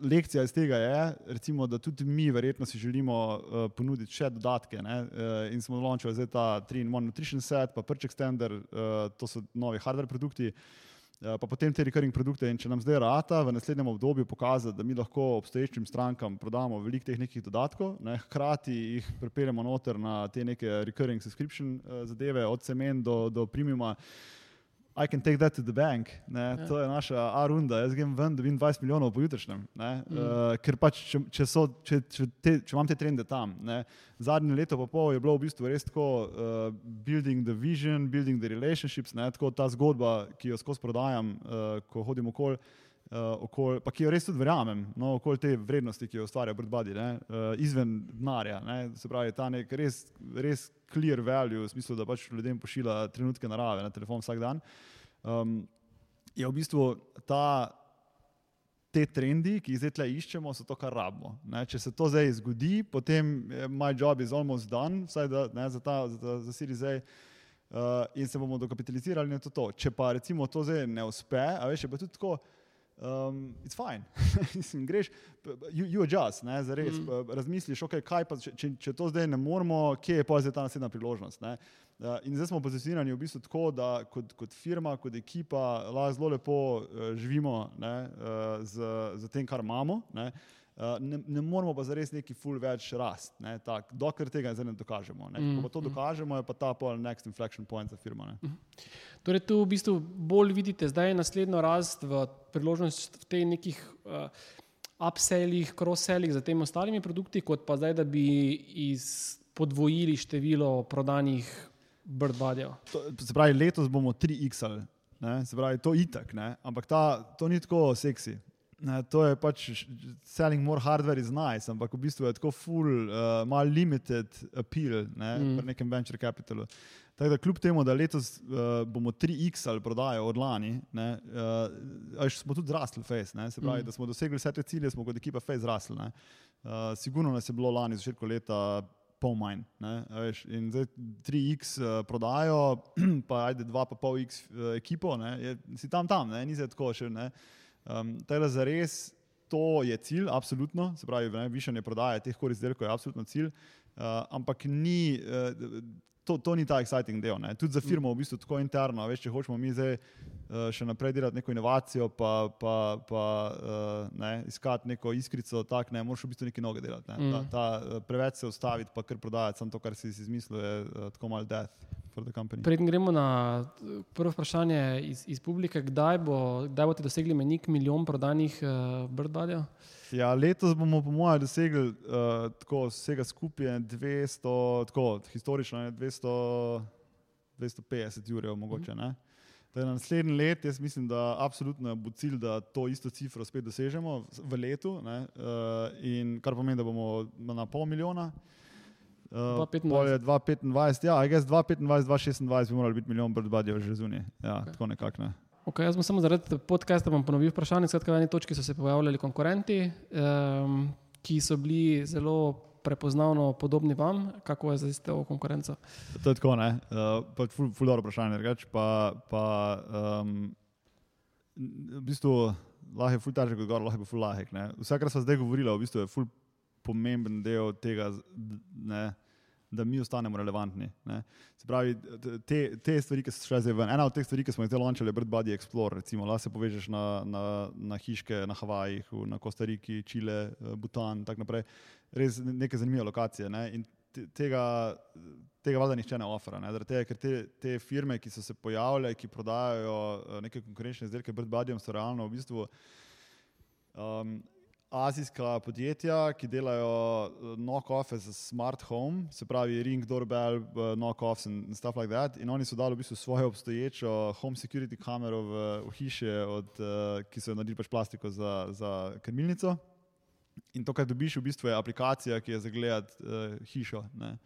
lekcija iz tega je, recimo, da tudi mi verjetno si želimo uh, ponuditi še dodatke. Ne, uh, in smo launchali zdaj ta 3-in-1 nutrition set, pa Extender, uh, to so novi hardware produkti. Eh, pa potem te recurring produkte. In če nam zdaj rata v naslednjem obdobju pokazati, da mi lahko obstoječim strankam prodamo veliko teh nekih dodatkov, ne, hkrati jih pripeljemo noter na te neke recurring subscription uh, zadeve, od semen do, do premiuma. I can take that to the bank. Ne, ja. To je naša A-runda, jaz grem ven, dobim 20 milijonov po jutrišnjem. Ne, mm. uh, ker pač, če, če, so, če, če, te, če imam te trende tam. Ne, zadnje leto pa pol je bilo v bistvu res tako uh, building the vision, building the relationships, ne, tako ta zgodba, ki jo skozi prodajam, uh, ko hodim okoli. Uh, okol, pa ki jo res tudi verjamem, no, okoli te vrednosti, ki jo ustvarja Birdbody, ne, uh, izven denarja. Se pravi, ta nek res, res clear value, v smislu, da pač ljudem pošilja trenutke narave na telefon vsak dan. Um, je v bistvu ta, te trendi, ki jih zdaj tle iščemo, so to, kar rabimo. Ne, če se to zdaj zgodi, potem my job is almost done, vsaj da, ne, za, ta, za, ta- za Series A. Uh, in se bomo dokapitalizirali na to, to. Če pa recimo to zdaj ne uspe, a veš, pa tudi tako, um, it's fine. Mislim, greš, you, you adjust, ne, zares, mm. razmisliš, okay, kaj pa, če, če, če to zdaj ne moremo, kje je pa zdaj ta naslednja priložnost. Ne? Uh, in zdaj smo pozicionirani v bistvu tako, da kot, kot firma, kot ekipa lahko zelo lepo uh, živimo ne, uh, z, z tem, kar imamo. Ne? Uh, ne, ne moramo pa zares neki full več rast, ne, tak, dokler tega ne dokažemo. Ne. Ko pa to dokažemo, je pa ta pol next inflection point za firmo. Ne. Torej, tu v bistvu bolj vidite zdaj naslednjo rast v priložnost v teh nekih uh, upsellih, cross-sellih za temi ostalimi produkti, kot pa zdaj, da bi iz, podvojili število prodanih birdbadjev. Se pravi, letos bomo 3x-ali, ne, se pravi, to itak, ne, ampak ta, to ni tako seksi. To je pač selling more hardware is nice, ampak v bistvu je tako full, uh, malo limited appeal ne, mm. pri nekem venture capitalu. Tako da kljub temu, da letos uh, bomo 3x ali prodajo od lani, ne, uh, smo tudi zrasli face, ne, se pravi, mm. da smo dosegli vse te cilje, smo kot ekipa face zrasli. ne. Uh, sigurno nas je bilo lani začetku leta pol manj. Ne, veš, in zdaj 3x uh, prodajo, pa ajde 2,5x uh, ekipo, ne, je, si tam tam, ne, ni zdaj tako še. Ne. Um, Tele za res to je cilj, absolutno, se pravi, ne, višanje prodaje teh kor izdelkov je absolutno cilj, uh, ampak ni. Uh, To, to ni ta exciting del. Ne. Tudi za firmo v bistvu tako interno. Veš, če hočemo mi zdaj uh, še naprej delati neko inovacijo, pa, pa, pa uh, ne, iskati neko iskrico, tak, ne, moraš v bistvu nekaj noge delati. Ne. Ta, ta, uh, preveč se ustaviti, pa kar prodajati, samo to, kar si izmislil, je uh, tako mal death for the company. Preden gremo na eh, prvo vprašanje iz, iz publike, kdaj, bo, kdaj boste dosegli menik milijon prodanih uh, birdbadjev? Ja, letos bomo, po mojem, dosegli uh, tako vsega skupaj 200, tako historično je 200, 250 jurjev, mogoče. Ne? Je naslednji let, jaz mislim, da absolutno bo cilj, da to isto cifro spet dosežemo v letu, ne? uh, in kar pomeni, da bomo na pol milijona. Uh, 2025. pol je 2025, ja, I guess 2025, 2026 bi morali biti milijon birdbadjev že zunaj. Ja, okay. Tako nekako. Ne. Okay, jaz bom samo zaradi podcasta ponovil vprašanje. Skratka, v eni točki so se pojavljali konkurenti, um, ki so bili zelo prepoznavno podobni vam. Kako je zdaj s to konkurenco? To je tako, ne. Uh, pa ful, ful dobro vprašanje. Reč, pa, pa, um, v bistvu lahko je ful težek, kot gor, lahko je ful lahek. Kar smo zdaj govorili, v bistvu je ful pomemben del tega, ne, da mi ostanemo relevantni. Ne. Se pravi, te, te stvari, ki so šle zdaj ven. Ena od teh stvari, ki smo jih zdaj launčali, je Bird Body Explorer. Recimo, lahko se povežeš na, na, na hiške na Havajih, na Kostariki, Čile, eh, Butan in tako naprej. Res neke zanimive lokacije. Ne. In te- tega, tega valjda nihče ne ofera. Ne? Tega, ker te, te firme, ki so se pojavile, ki prodajajo eh, neke konkurenčne izdelke Bird Bodyjem, so realno v bistvu um, azijska podjetja, ki delajo knock-offe za smart home, se pravi Ring, Doorbell, knock-offs in stuff like that. In oni so dali v bistvu svojo obstoječo home security kamero v, v hiše, od, ki so jo naredili pač plastiko za, za krmilnico. In to, kar dobiš, v bistvu je aplikacija, ki je za gledati uh, hišo. Ne.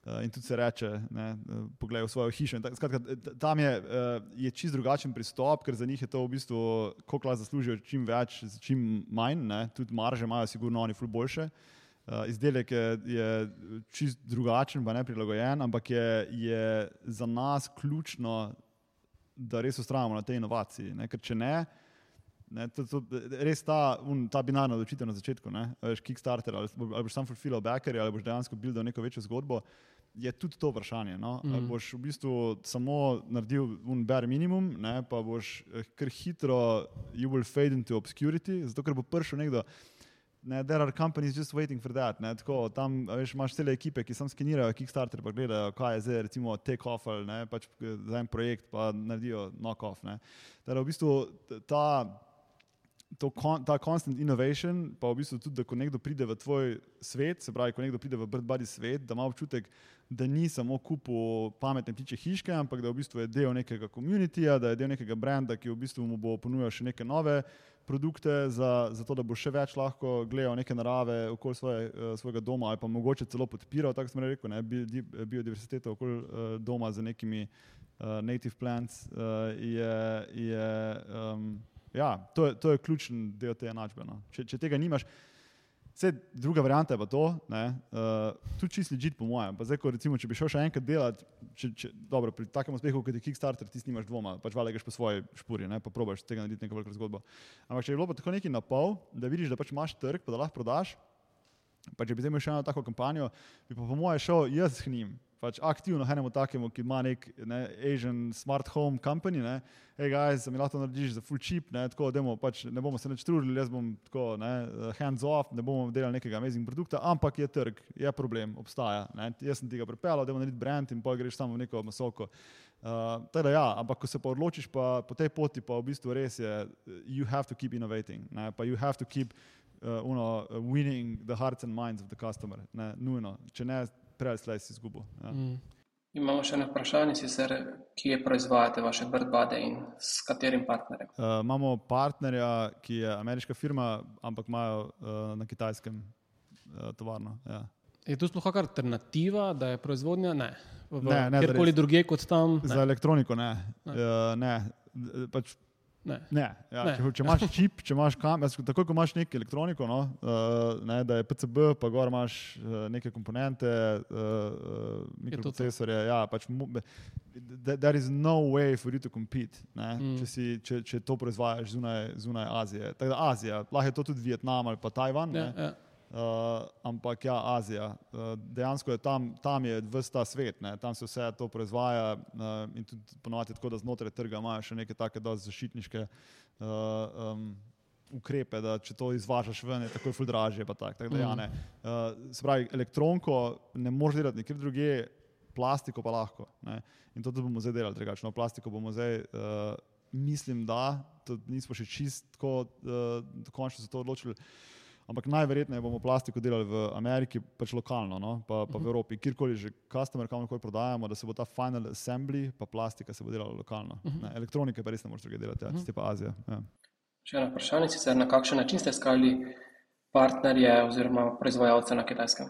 Uh, in tudi se reče, da pogledaj v svojo hišo. Skratka, tam je, uh, je čist drugačen pristop, ker za njih je to v bistvu, koliko lahko zaslužijo, čim več, čim manj, ne. tudi marže imajo, sigurno oni, ful boljše. Uh, izdelek je, je čist drugačen, pa ne prilagojen, ampak je, je za nas ključno, da res ustrajamo na tej inovaciji. Ne. Ker če ne, Ne, to, to, res ta, un, ta binarna odločitev na začetku, ne, veš, Kickstarter ali, ali boš sam fulfillal backer ali boš dejansko bil do neko večjo zgodbo, je tudi to vprašanje. No. Mm. Boš v bistvu samo naredil un bare minimum, ne, pa boš eh, kar hitro, you will fade into obscurity, zato ker bo prišel nekdo. Ne, there are companies just waiting for that. Ne, tako, tam veš, imaš cele ekipe, ki samo skenirajo Kickstarter, pa gledajo, kaj je zdaj, recimo, take off ali ne, pač za en projekt, pa naredijo knock off. Torej, v bistvu ta to, ta constant innovation, pa v bistvu tudi, da ko nekdo pride v tvoj svet, se pravi, ko nekdo pride v BirdBuddy svet, da ima občutek, da ni samo kupu pametne ptiče hiške, ampak da v bistvu je del nekega komunitija, da je del nekega brenda, ki v bistvu mu bo ponujal še neke nove produkte, za, za to, da bo še več lahko gledal neke narave okoli svoje, uh, svojega doma ali pa mogoče celo podpiral, tako smo rekli, biodiversiteto okoli uh, doma z nekimi uh, native plants uh, je, je um, Ja, to to je ključen del te enačbe. No. Če, če tega nimaš, vse druga varianta je pa to, uh, tu čisto ležite, po mojem. Zdaj, ko recimo, če bi šel še enkrat delati, če, če, dobro, pri takem uspehu, kot je Kickstarter, ti nimaš dvoma, pač valjda greš po svoji špuri, ne, pa probaš tega narediti neko veliko zgodbo. Ampak če je bilo pa tako neki na pol, da vidiš, da pač imaš trg, pa da lahko prodaš, pa če bi zdaj imel še eno tako kampanjo, bi pa po mojem šel jaz s njim pač aktivno enemu takemu, ki ima nek ne, Asian smart home company, ne, hej, guys, mi lahko narediš za full cheap, ne, tako demo, pač ne bomo se neč trudili, jaz bom tako, ne, hands off, ne bomo delali nekega amazing produkta, ampak je trg, je problem, obstaja, ne, jaz sem tega pripeljal, da bomo narediti brand in pa greš samo v neko masoko. Uh, teda ja, ampak ko se pa odločiš pa po tej poti, pa v bistvu res je, you have to keep innovating, ne, pa you have to keep uh, uno, winning the hearts and minds of the customer, ne, nujno, če ne, prej ali slej si izgubil. Ja. Mm. Imamo še eno vprašanje, sicer, kje proizvajate vaše birdbade in s katerim partnerjem? Uh, imamo partnerja, ki je ameriška firma, ampak imajo uh, na kitajskem uh, tovarno. Ja. Je to sploh kakšna alternativa, da je proizvodnja? Ne, ne, ne kjerkoli drugje kot tam. Ne. Za elektroniko ne. ne. Uh, ne. Pač Ne. Ne. Ja, ne. Če, če imaš čip, če imaš kamer, tako kot imaš neko elektroniko, no, uh, ne, da je PCB, pa gor imaš uh, neke komponente, uh, mikroprocesorje. Ja, pač, there is no way for you to compete, mm. če, si, če, če to proizvajaš zunaj, zunaj Azije. Tako da Azija, lahko je to tudi Vietnam ali pa Tajvan. Ja, ja. Uh, ampak ja, Azija. Uh, dejansko je tam, tam je vse ta svet, ne? tam se vse to proizvaja uh, in tudi ponovadi tako, da znotraj trga imajo še neke take zaščitniške uh, um, ukrepe, da če to izvažaš ven, je takoj fuldražje. Tak, tak, ja, uh, se pravi, elektronko ne moreš delati nikjer drugje, plastiko pa lahko. Ne? In to bomo zdaj delali drugačno. Plastiko bomo zdaj, uh, mislim, da, nismo še čistko uh, dokončno se to odločili. Ampak najverjetneje bomo plastiko delali v Ameriki, pač lokalno, no? pa, pa v mhm. Evropi, kjerkoli že customer, kamorkoli prodajamo, da se bo ta final assembly, pa plastika se bo delala lokalno. Uh mhm. -huh. Elektronike pa res ne moreš druge delati, ja, uh -huh. ste pa Azija. Ja. Še eno vprašanje, sicer na kakšen način ste iskali partnerje oziroma proizvajalce na kitajskem?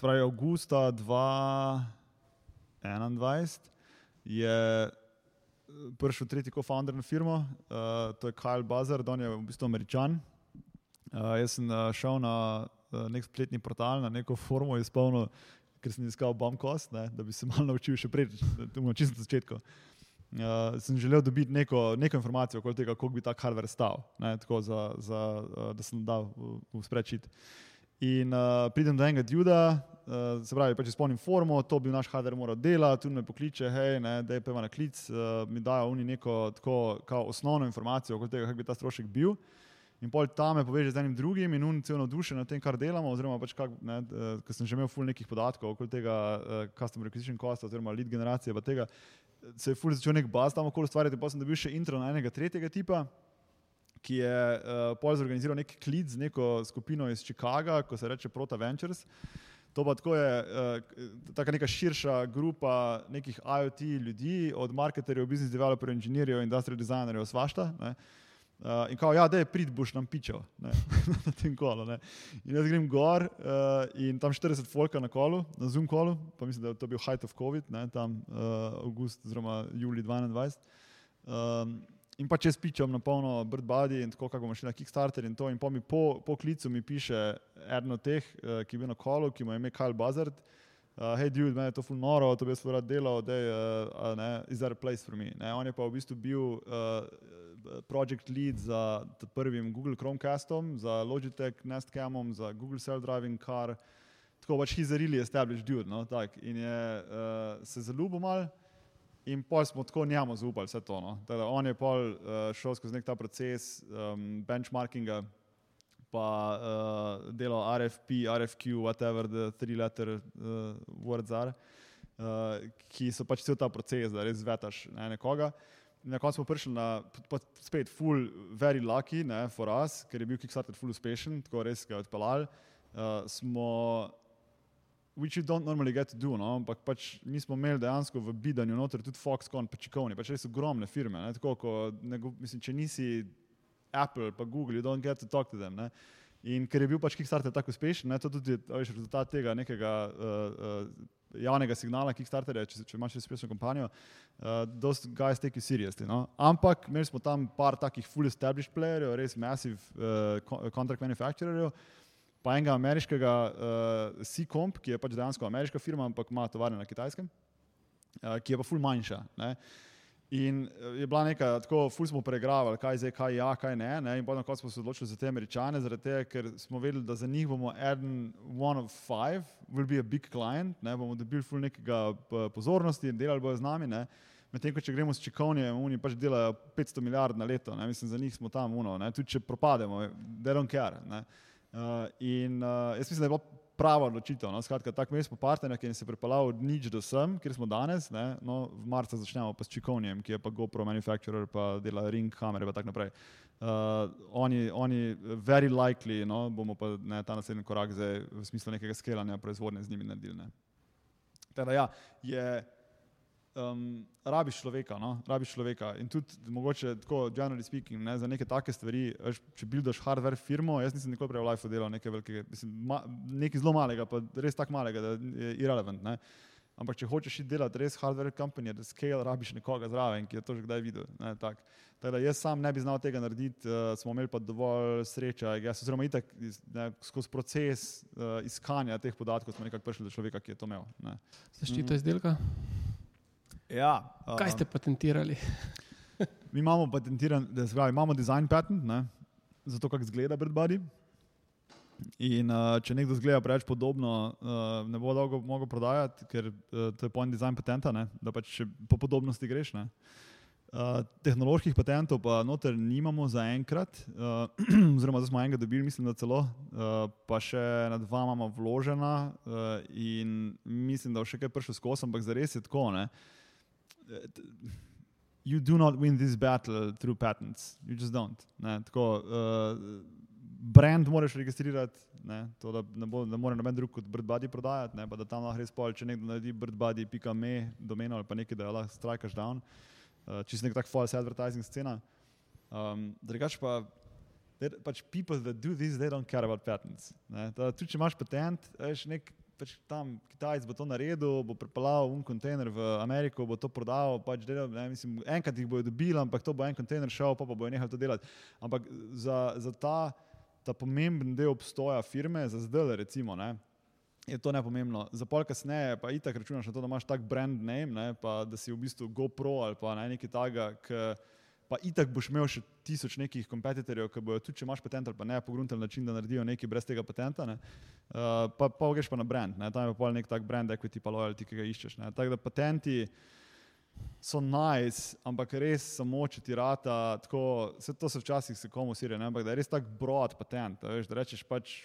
Torej, avgusta 2021 je eh, prišel tretji co-founder na firmo, uh, to je Kyle Buzzer, on je v bistvu američan. Uh, jaz sem uh, šel na uh, nek spletni portal, na neko forum, izpolnil, ker sem iskal bombkost, da bi se malo naučil še prej, na čistem začetku. Uh, sem želel dobiti neko, neko informacijo okoli tega, koliko bi ta hardware stal, ne, za, za, uh, da sem dal v, v spreadsheet. In uh, pridem do enega duda, uh, se pravi, pač izpolnim formo, to bi naš hardware moral delati, tu me pokliče, hej, ne, da je peva na klic, uh, mi dajo oni neko tako osnovno informacijo okoli tega, kak bi ta strošek bil. In pol tam me poveže z enim drugim in unim celo navdušen nad tem, kar delamo. Oziroma, pač kak, ne, uh, ker sem že imel ful nekih podatkov okoli tega uh, customer acquisition costa oziroma lead generacije, pa tega se je ful začel nek baz tam okoli ustvarjati. Pa sem dobil še intro na enega tretjega tipa, ki je uh, pol zorganiziral nek klic z neko skupino iz Chicaga, ko se reče Prota Ventures. To pa tako je uh, taka neka širša grupa nekih IoT ljudi, od marketerjev, business developerjev, inženirjev, industrial designerjev, svašta. Ne. Uh, in kao, ja, da je prid, boš nam pičal na tem kolu. Ne. In jaz grem gor uh, in tam 40 folka na kolu, na Zoom kolu, pa mislim, da je to bil height of COVID, ne, tam uh, avgust oziroma juli 2021. Um, In pa če spičam na polno BirdBuddy in tako, kako bomo šli na Kickstarter in to, in po, mi, po, po klicu mi piše eden od teh, uh, ki je bil na kolu, ki mu je ime Kyle Buzzard. Uh, hej, dude, meni je to ful noro, to bi jaz rad delal, da je, uh, ne, is there a place for me? Ne, on je pa v bistvu bil uh, project lead za prvim Google Chromecastom, za Logitech Nestcamom, za Google Self-Driving Car, tako pač he's a really established dude, no, tak, in je uh, se zaljubil mal. In pol smo tako njemu zaupali vse to. No. Teda on je pol uh, šel skozi nek ta proces um, benchmarkinga, pa uh, delal RFP, RFQ, whatever the three letter uh, words are, uh, ki so pač cel ta proces, da res zvetaš ne, nekoga. Na koncu smo prišli na, pa spet, full, very lucky, ne, for us, ker je bil Kickstarter full uspešen, tako res ga je odpeljal. Uh, smo which you don't normally get to do, no? ampak pač mi smo imeli dejansko v bidanju noter tudi Foxconn, pa Čikovni, pač res ogromne firme. Ne? Tako, ko, ne, mislim, če nisi Apple, pa Google, you don't get to talk to them. Ne? In ker je bil pač Kickstarter tako uspešen, to tudi je rezultat tega nekega uh, uh, javnega signala Kickstarterja, če, če imaš uspešno kampanjo, uh, dost guys take you seriously. No? Ampak imeli smo tam par takih full established playerjev, res massive uh, contract manufacturerjev pa enega ameriškega uh, C-Comp, ki je pač dejansko ameriška firma, ampak ima tovarne na kitajskem, uh, ki je pa ful manjša. Ne? In eh, je bila neka, tako ful smo pregravali, kaj je, kaj ja, kaj ne. ne? In potem smo se odločili za te američane, zaradi tega, ker smo vedeli, da za njih bomo eden, one of five, will be a big client, ne? bomo dobili ful nekega pozornosti in delali bojo z nami. Medtem ko če gremo s Čikovnijem, oni pač delajo 500 milijard na leto, ne? mislim, za njih smo tam, uno, tudi če propademo, they don't care. Ne? Uh, in uh, jaz mislim, da je bila prava odločitev. No? Skratka, tako mi smo partnerji, ki se je pripeljal od nič do sem, kjer smo danes. No, v marcu začnemo pa s Čikovnijem, ki je pa GoPro manufacturer, pa dela ring kamere in tako naprej. Uh, oni, oni, very likely, no, bomo pa ne, ta naslednji korak zdaj v smislu nekega skelanja proizvodnje z njimi naredili. Teda, ja, je, um, rabiš človeka, no? rabiš človeka. In tudi, mogoče, tako, generally speaking, ne, za neke take stvari, veš, če buildaš hardware firmo, jaz nisem nikoli prej v Life delal nekaj velikega, mislim, ma, nekaj zelo malega, pa res tako malega, da je irrelevant. Ne? Ampak, če hočeš delati res hardware company, da scale, rabiš nekoga zraven, ki je to že kdaj videl. Ne, tak. Teda jaz sam ne bi znal tega narediti, uh, smo imeli pa dovolj sreče, jaz oziroma itak ne, skozi proces uh, iskanja teh podatkov smo nekako prišli do človeka, ki je to imel. Zaščita mm. izdelka? Ja, Kaj ste patentirali? mi imamo patentiran, da zgleda, imamo design patent, ne, za to, kako izgleda BirdBuddy. In uh, če nekdo zgleda preveč podobno, uh, ne bo dolgo mogel prodajati, ker uh, to je point design patenta, ne, da pač po podobnosti greš. Ne. Uh, tehnoloških patentov pa noter nimamo zaenkrat, uh, oziroma zdaj smo enega dobili, mislim, da celo, uh, pa še na dva imamo vložena uh, in mislim, da bo še kaj prišel skozi, ampak zares je tako. Ne. Uh, you do not win this battle through patents. You just don't. Ne, tako, uh, brand moraš registrirati, ne, to, da ne, bo, ne more noben drug kot BirdBuddy prodajati, ne, pa da tam lahko res pol, če nekdo naredi BirdBuddy.me domeno ali pa nekaj, da lahko strikaš down. Uh, Čisto nek tak false advertising scena. Um, drugač pa, pač people that do this, they don't care about patents. Ne, da, tudi če imaš patent, veš, nek pač tam Kitajec bo to naredil, bo pripeljal un kontejner v Ameriko, bo to prodal. Pač delal, ne, mislim, enkrat jih bojo dobili, ampak to bo en kontejner šel, pa, pa bojo nehali to delati. Ampak za, za ta, ta pomemben del obstoja firme, za zdaj, recimo, ne, je to nepomembno. Za pol kasneje pa itak računaš na to, da imaš tak brand name, ne, pa da si v bistvu GoPro ali pa ne, nekaj takega pa itak boš imel še tisoč nekih kompetitorjev, ki bojo tudi, če imaš patent ali pa ne, pogruntali način, da naredijo nekaj brez tega patenta, uh, pa, pa greš pa na brand, ne? tam je pa nek tak brand equity pa loyalty, ki ga iščeš. Ne? Tako da patenti, so nice, ampak res samo če ti rata, tako, vse to se včasih se komu siri, ne, ampak da je res tak broad patent, da, veš, da rečeš pač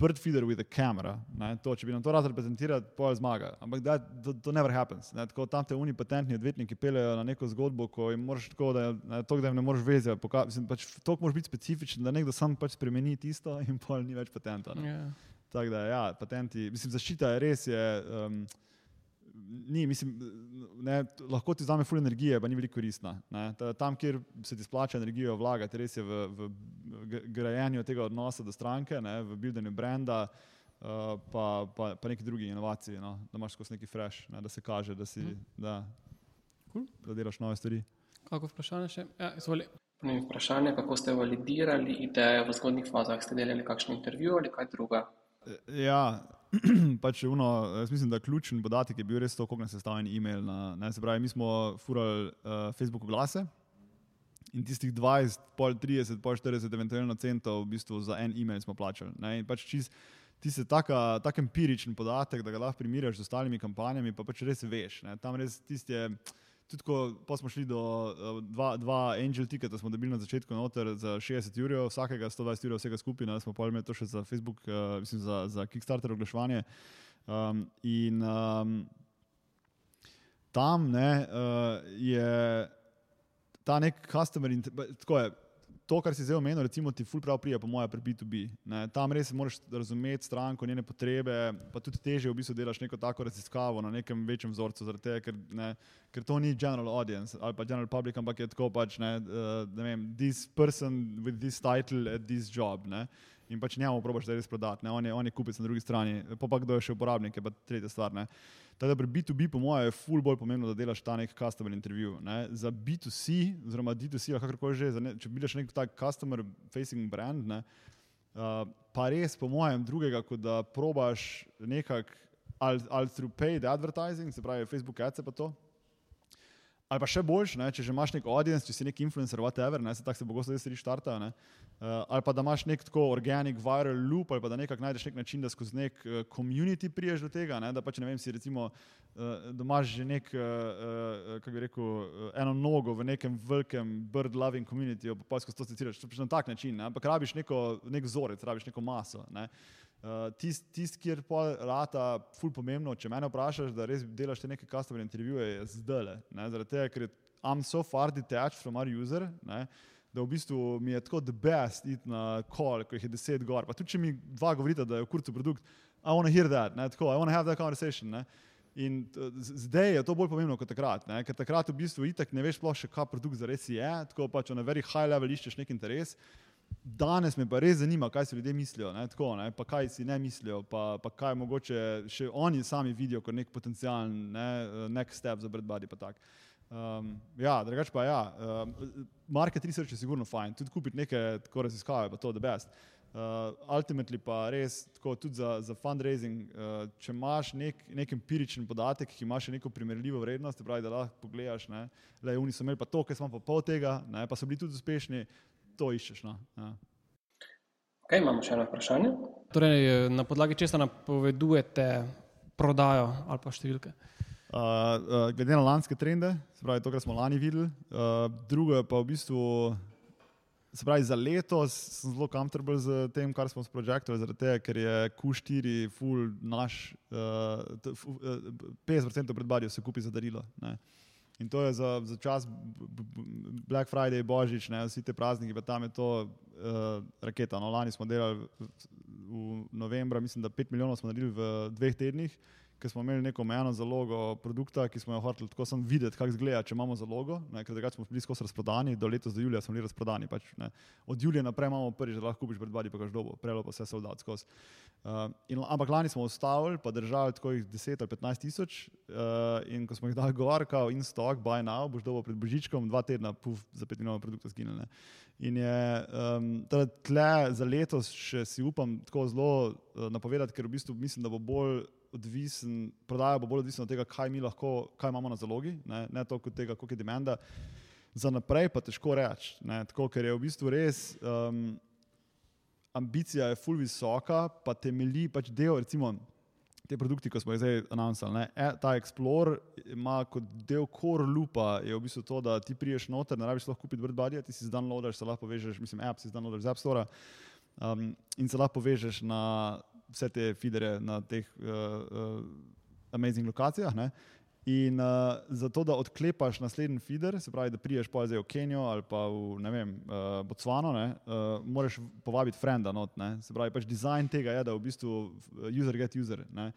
bird feeder with a camera, ne, to, če bi nam to rad reprezentirati, pol zmaga, ampak da, to, to never happens, ne, tako tam te uni patentni odvetniki pelejo na neko zgodbo, ko jim moraš tako, da, ne, to, da jim ne moreš vezati, mislim, pač to moraš biti specifičen, da nekdo sam pač spremeni tisto in pol ni več patenta. Yeah. Ja. Tako da, ja, patenti, mislim, zaščita je res, je, um, ni, mislim, ne, lahko ti vzame full energije, pa ni veliko koristna. Tam, kjer se ti splača energijo vlagati, res je v, v grajenju tega odnosa do stranke, ne, v buildanju brenda, uh, pa, pa, pa neki drugi inovaciji, no, da imaš skozi neki fresh, ne, da se kaže, da, si, mm. da, cool. da delaš nove stvari. Kako vprašanje še? Ja, vprašanje, kako ste validirali idejo v zgodnih fazah? Ste delali kakšen intervju ali kaj druga? Ja, pač uno, mislim, da ključen podatek je bil res to, kako nas je sestavljen e-mail. Na, ne, se pravi, mi smo furali uh, Facebook oglase in tistih 20, pol 30, pol 40, eventualno centov v bistvu za en e-mail smo plačali. Ne, in pač čist, ti se tako tak empiričen podatek, da ga lahko primerjaš z ostalimi kampanjami, pa pač res veš. Ne, tam res tisti je tudi ko smo šli do uh, dva, dva Angel ticketa, smo dobili na začetku noter za 60 ur, vsakega 120 ur, vsega skupaj, smo pa imeli to še za Facebook, uh, mislim, za, za Kickstarter oglaševanje. Um, in um, tam ne, uh, je ta nek customer, tako je to, kar si zdaj omenil, recimo ti ful prav prija, po mojem, pri B2B. Ne? Tam res moraš razumeti stranko, njene potrebe, pa tudi teže v bistvu delaš neko tako raziskavo na nekem večjem vzorcu, tega, ker, ne, ker to ni general audience ali pa general public, ampak je tako pač, ne, uh, ne vem, this person with this title at this job. Ne? In pač njemu probaš da res prodati, on je, on je kupec na drugi strani, pa pa kdo je še uporabnik, je pa tretja stvar. Ne? Tako da pri B2B, po mojem, je ful bolj pomembno, da delaš ta nek customer intervju. Ne? Za B2C, oziroma D2C, ali kakorkoli že, ne, če vidiš nek tak customer facing brand, ne, uh, pa res, po mojem, drugega, kot da probaš nekako ali through paid advertising, se pravi Facebook ads, pa to. Ali pa še boljš, ne, če že imaš nek audience, če si nek influencer, whatever, ne, se tako se bo gosto res štarta. Uh, ali pa da imaš nek tako organic viral loop, ali pa da nekako najdeš nek način, da skozi nek uh, community priješ do tega. Ne? Da pa če ne vem, si recimo, uh, da imaš že nek, uh, uh, kako bi rekel, uh, eno nogo v nekem velikem bird loving community, pa pa skozi to citiraš. To je na tak način, ne? ampak rabiš neko, nek vzorec, rabiš neko maso. Ne? Uh, Tisti, tist, kjer pa rata, ful pomembno, če me vprašaš, da res delaš te neke customer intervjuje, je zdaj. Zaradi tega, ker I'm so far detached from our user. Ne? da v bistvu mi je tako the best iti na kol, ko jih je deset gor. Pa tudi če mi dva govorita, da je v kurcu produkt, I want to hear that, ne, tako, I want to have that conversation. Ne. In zdaj je to bolj pomembno kot takrat, ne, ker takrat v bistvu itak ne veš sploh še, kaj produkt zares je, tako pač na very high level iščeš nek interes. Danes me pa res zanima, kaj si ljudje mislijo, ne, tako, ne, pa kaj si ne mislijo, pa, pa kaj mogoče še oni sami vidijo kot nek potencijalen ne, next step za Bradbody. Um, ja, drugače pa ja, um, market research je sigurno fajn, tudi kupiti neke tako raziskave, pa to je best. Uh, ultimately pa res, tako tudi za, za fundraising, uh, če imaš nek, nek empiričen podatek, ki ima še neko primerljivo vrednost, pravi, da lahko pogledaš, ne, le oni so imeli pa to, ker smo pa pol tega, ne, pa so bili tudi uspešni, to iščeš. No, ja. Ok, imamo še eno vprašanje. Torej, na podlagi česa napovedujete prodajo ali pa številke? Uh, uh, glede na lanske trende, se pravi to, kar smo lani videli, uh, drugo je pa v bistvu, se pravi za letos sem zelo komfortabilen z tem, kar smo s projektorjem, zaradi tega, ker je Q4 full naš, uh, uh, 50% predbadijo se kupi za darilo. Ne. In to je za, za čas Black Friday, Božič, ne, vsi te prazniki, pa tam je to uh, raketa. No, lani smo delali v, v novembra, mislim, da 5 milijonov smo naredili v dveh tednih ker smo imeli neko omejeno zalogo produkta, ki smo jo hoteli tako samo videti, kako izgleda, če imamo zalogo. Ne, ker takrat smo bili skozi razprodani, do letos, do julija smo bili razprodani. Pač, Od julija naprej imamo prvič, da lahko kupiš pred badi, pa kaš dobo, prelo pa vse soldat skozi. Uh, in, ampak lani smo ustavili, pa držali tako jih 10 ali 15 tisoč. Uh, in ko smo jih dali gor, kao in stock, buy now, boš dobo pred božičkom, dva tedna, puf, za pet milijonov produktov zginili. In je um, tle za letos še si upam tako zelo napovedati, ker v bistvu mislim, da bo bolj odvisen, prodaja bo bolj odvisna od tega, kaj mi lahko, kaj imamo na zalogi, ne, ne toliko tega, koliko je demanda. Za naprej pa težko reči, ker je v bistvu res um, ambicija je full visoka, pa temelji pač del, recimo, te produkti, ko smo jih zdaj announcali. E, ta Explorer ima kot del core loopa, je v bistvu to, da ti priješ noter, ne rabiš lahko kupiti BirdBuddy, ti si downloadaš, se lahko povežeš, mislim, app si downloadaš z App Store um, in se lahko povežeš na vse te feedere na teh uh, uh, amazing lokacijah. Ne? In uh, zato, da odklepaš naslednji feeder, se pravi, da priješ pa zdaj v Kenijo ali pa v vem, uh, Botsvano, ne, uh, moraš povabiti frenda not. Ne. Se pravi, pač dizajn tega je, da v bistvu user get user. Ne.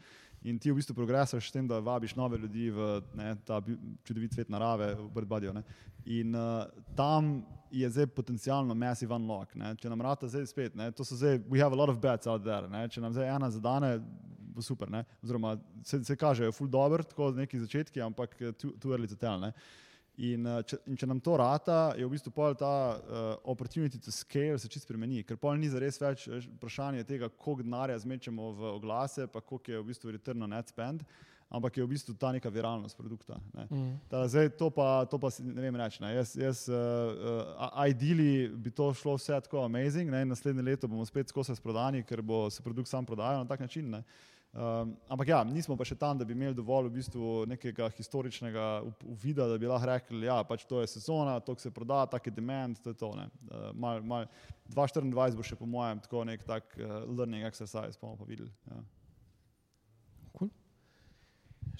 In ti v bistvu progresiraš s tem, da vabiš nove ljudi v ne, ta čudovit svet narave, v Birdbuddy. In uh, tam je zdaj potencialno massive unlock. Ne. Če nam rata zdaj spet, ne, to so zdaj, we have a lot of bets out there. Ne. Če nam zdaj ena zadane, bo super. Ne? Oziroma, se, se kažejo, ful dobro, tako z neki začetki, ampak tu je literal. In, eh, če, in če nam to rata, je v bistvu pol ta uh, opportunity to scale se čisto spremeni, ker pol ni za res več vprašanje tega, koliko denarja zmečemo v oglase, pa koliko je v bistvu return on net spend, ampak je v bistvu ta neka viralnost produkta. Ne. Mm. Ta, zdaj, to pa, to pa ne vem reči. Ne. Jaz, jaz uh, uh, ideali bi to šlo vse tako amazing, ne. naslednje leto bomo spet skozi sprodani, ker bo se produkt sam prodajal na tak način. Ne. Um, ampak ja, nismo pa še tam, da bi imeli dovolj v bistvu nekega historičnega uvida, da bi lahko rekli, da ja, pač to je sezona, to se proda, tak je demand, to je to. Uh, mal, mal, 2024 bo še po mojem tako nek tak uh, learning exercise, bomo pa videli. Ja.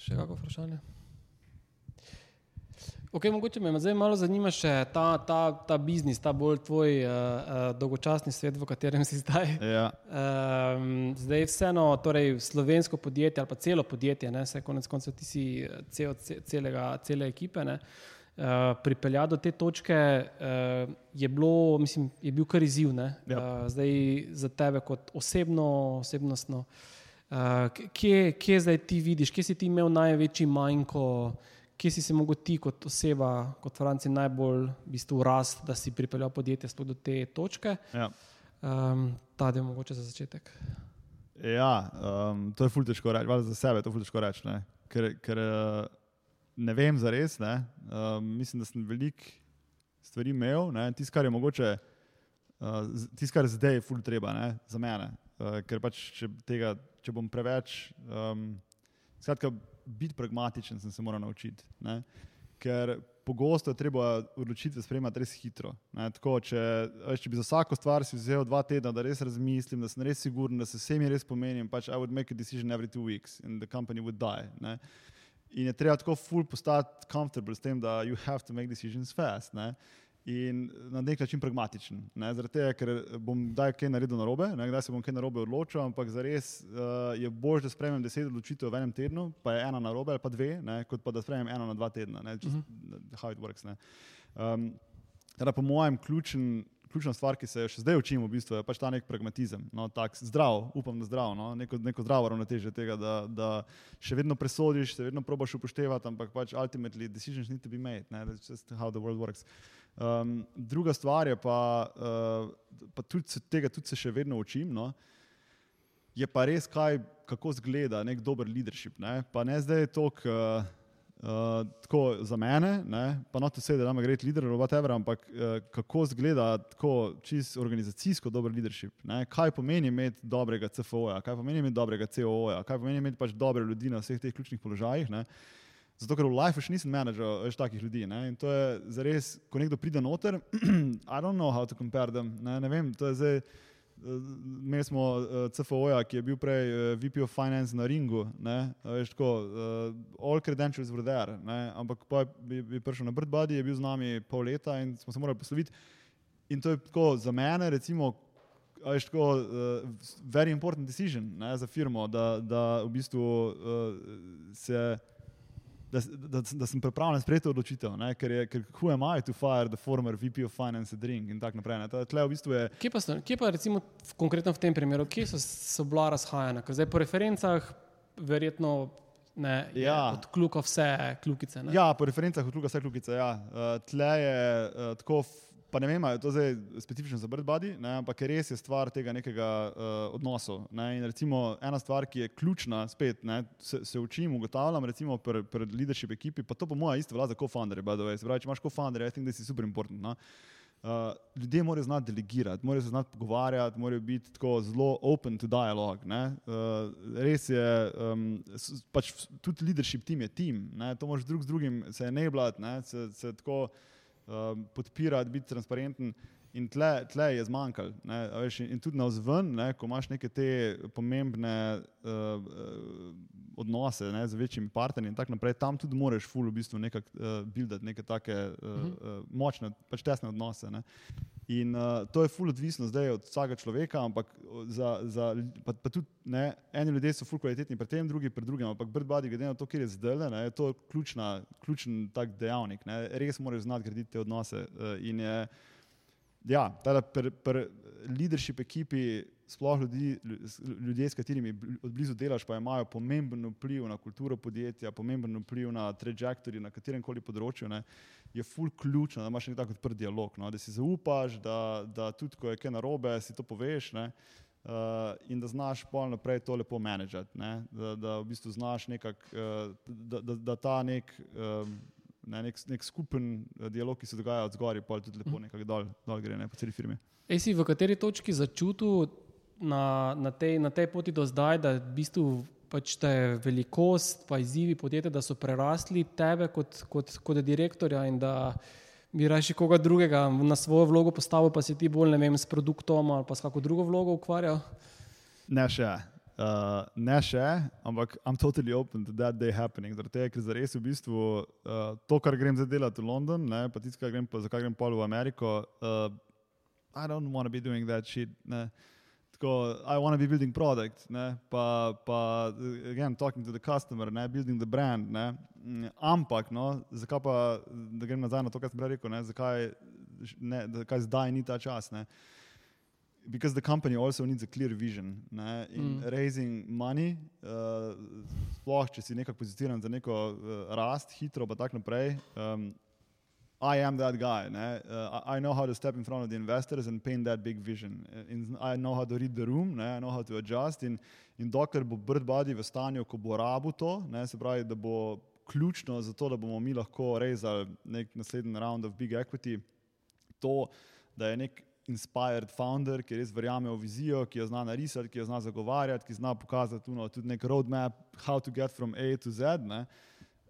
Še kako vprašanje? Okay, mogoče me zdaj malo zanima še ta, ta, ta biznis, ta bolj tvoj uh, uh, dolgočasni svet, v katerem si zdaj. Ja. Um, zdaj vseeno, torej slovensko podjetje ali pa celo podjetje, ne, se konec koncev ti si cel, celega, cele ekipe, ne, uh, pripelja do te točke, uh, je, bilo, mislim, je bil kar izziv. Ja. Uh, zdaj za tebe kot osebno, osebnostno. Uh, kje, kje zdaj ti vidiš, kje si ti imel največji manjko? kje si se mogel ti kot oseba, kot Franci, najbolj v bistvu rast, da si pripeljal podjetje do te točke. Ja. Um, ta je mogoče za začetek. Ja, um, to je fulj težko reči, za sebe je to fulj težko reči, ne? ker, ker uh, ne vem za res. Um, mislim, da sem veliko stvari imel, tisto, kar je mogoče, uh, tisto, kar zdaj je fulj treba ne? za mene. Uh, ker pač, če, tega, če bom preveč. Um, skratka, biti pragmatičen, sem se moral naučiti. Ne? Ker pogosto je treba odločitve sprejemati res hitro. Tako, če, če bi za vsako stvar si vzel dva tedna, da res razmislim, da sem res siguren, da se vsemi res pomenim, pač I would make a decision every two weeks and the company would die. Ne? In je treba tako full postati comfortable s tem, da you have to make decisions fast. Ne? In na nek način pragmatičen. Ne? Zaradi tega, ker bom kdaj kaj naredil na robe, ne? kdaj se bom kaj na robe odločil, ampak za res uh, eh, je bolje, da sprejmem deset odločitev v enem tednu, pa je ena na robe ali pa dve, ne? kot pa da sprejmem eno na dva tedna. Just, uh -huh. How it works. Um, teda po mojem ključen. Ključna stvar, ki se jo še zdaj učimo, v bistvu, je pač ta nek pragmatizem. No, tak, zdrav, upam, da zdrav, no, neko, neko zdravo ravnoteže tega, da, da še vedno presodiš, še vedno probaš upoštevati, ampak pač ultimately decisions need to be made. That's just how the world works. Uh, Um, druga stvar je pa, uh, pa tudi se, tega tudi se še vedno učim. No? Je pa res, kaj, kako izgleda nek dober leadership. Ne? Pa ne zdaj je to uh, uh, tako za mene, ne? pa not to say, da imam great leader ali whatever, ampak uh, kako izgleda tako čisto organizacijsko dober leadership. Ne? Kaj pomeni imeti dobrega CFO-ja, kaj pomeni imeti dobrega COO-ja, kaj pomeni imeti pač dobre ljudi na vseh teh ključnih položajih. Ne? Zato, ker v life še nisem menedžer več takih ljudi. Ne? In to je zares, ko nekdo pride noter, I don't know how to compare them. Ne, ne vem, to je zdaj. Eh, imeli smo eh, CFO-ja, ki je bil prej eh, VP of Finance na Ringu, veš, tako, all credentials were there, ne? ampak pa je, je prišel na Birdbody, je bil z nami pol leta in smo se morali posloviti. In to je tako za mene, recimo, veš, tako, uh, very important decision ne, za firmo, da, da v bistvu uh, se da, da, da sem pripravljen sprejeti odločitev, ne? ker je, ker who am I to fire the former VP of Finance at Ring in tako naprej. V bistvu je... Kje pa, so, kje pa recimo v, konkretno v tem primeru, kje so, so bila razhajana? Ker zdaj po referencah verjetno ne, ja. od kluka vse klukice. Ne? Ja, po referencah od kluka vse klukice. Ja. Uh, tle je uh, tako pa ne vem, ali je to zdaj specifično za Birdbody, ampak res je stvar tega nekega uh, odnosa. Ne? In recimo ena stvar, ki je ključna, spet ne, se, se učim, ugotavljam, recimo pred pred leadership ekipi, pa to po mojem isto velja za co-founderje, by the way. Se pravi, če imaš co-founderje, I think this is super important. No? Uh, ljudje morajo znati delegirati, morajo se znati pogovarjati, morajo biti tako zelo open to dialogue. Uh, res je, um, pač tudi leadership team je tim, ne? to moraš drug z drugim se enablati, se, se tako podpirati, biti transparenten. In tle, tle je zmanjkalo. In, in tudi na vzven, ne, ko imaš neke te pomembne uh, odnose ne, z večjimi partnerji in tako naprej, tam tudi moraš ful v bistvu nekako uh, buildati neke take uh, uh, močne, pač tesne odnose. Ne. In uh, to je ful odvisno zdaj od vsakega človeka, ampak za, za, pa, pa tudi ne, eni ljudje so ful kvalitetni pri tem, drugi pri drugem, ampak birdbody, glede na to, kjer je zdaj, ne, je to ključna, ključen tak dejavnik. Ne. Res moraš znati graditi te odnose. Uh, Ja, pri, pri leadership ekipi, sploh ljudi, ljudje, s katerimi odblizu delaš, pa imajo pomemben vpliv na kulturo podjetja, pomemben vpliv na trajektorij na katerem koli področju, ne, je full ključno, da imaš nek tak odprt dialog, no, da si zaupaš, da, da tudi ko je kaj narobe, si to poveš. Ne, Uh, in da znaš pa naprej to lepo menedžati, da, da v bistvu znaš nekako, uh, da, da, da ta nek um, ne, nek, nek skupen eh, dialog, ki se dogaja od zgoraj, pa tudi lepo mhm. nekako dol, dol gre ne, po celi firmi. Ej, si v kateri točki začutil na, na, tej, na tej poti do zdaj, da v bistvu pač te velikost, pa izzivi podjetja, da so prerasli tebe kot, kot, kot direktorja in da bi raje koga drugega na svojo vlogo postavil, pa si ti bolj ne vem s produktom ali pa s kako drugo vlogo ukvarjal? Ne še. Uh, ne še, ampak I'm totally open to that day happening. Zato je, ker za res v bistvu uh, to, kar grem zdaj delati v London, ne, pa tisto, kar grem, pa, zakaj grem pol v Ameriko, uh, I don't want to be doing that shit. Ne. Tako, I want to be building product, ne, pa, pa, again, talking to the customer, ne, building the brand, ne. Ampak, no, zakaj pa, da grem nazaj na to, kar sem prej rekel, ne, zakaj, ne, zakaj zdaj ni ta čas, ne. Uh, because the company also needs a clear vision. Ne? In mm. raising money, uh, sploh če si nekako pozicioniran za neko uh, rast, hitro, pa tako naprej. Um, I am that guy. Uh, I know how to step in front of the investors and paint that big vision. In I know how to read the room, ne? I know how to adjust. In, in dokler bo Birdbody v stanju, ko bo rabu to, ne? se pravi, da bo ključno za to, da bomo mi lahko rezali nek naslednji round of big equity, to, da je nek inspired founder, ki res verjame v vizijo, ki jo zna narisati, ki jo zna zagovarjati, ki zna pokazati no, tudi nek roadmap, how to get from A to Z. Ne.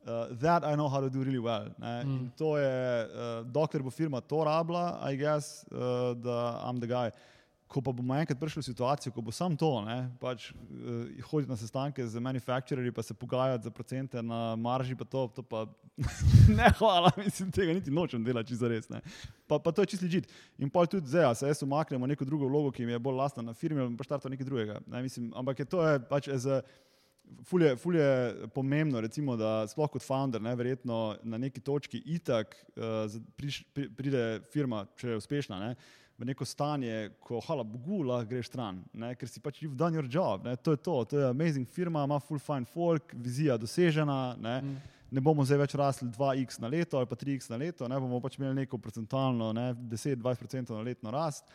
Uh, that I know how to do really well. Mm. To je, uh, dokler bo firma to rabila, I guess, uh, da I'm the guy. Ko pa bomo enkrat prišli v situacijo, ko bo samo to, ne, pač uh, hoditi na sestanke z manufacturerji, pa se pogajati za procente na marži, pa to, to pa ne, hvala, mislim, tega niti nočem delati, če za res. Pa, pa to je čisto ležit. In pa tudi zdaj, se jaz umaknemo neko drugo vlogo, ki mi je bolj lastna na firmi, ali pa štarto nekaj drugega. Ne, mislim, ampak je to je pač za. Ful je, ful je pomembno, recimo, da sploh kot founder, ne, verjetno na neki točki itak uh, priš, pri, pride firma, če je uspešna, ne, uh, v neko stanje, ko hvala Bogu, lahko greš stran, ne? ker si pač you've done your job. Ne? To je to, to je amazing firma, ima full fine folk, vizija dosežena. Ne? Mm. ne bomo zdaj več rasli 2x na leto ali pa 3x na leto, ne bomo pač imeli neko procentualno ne? 10-20% na letno rast.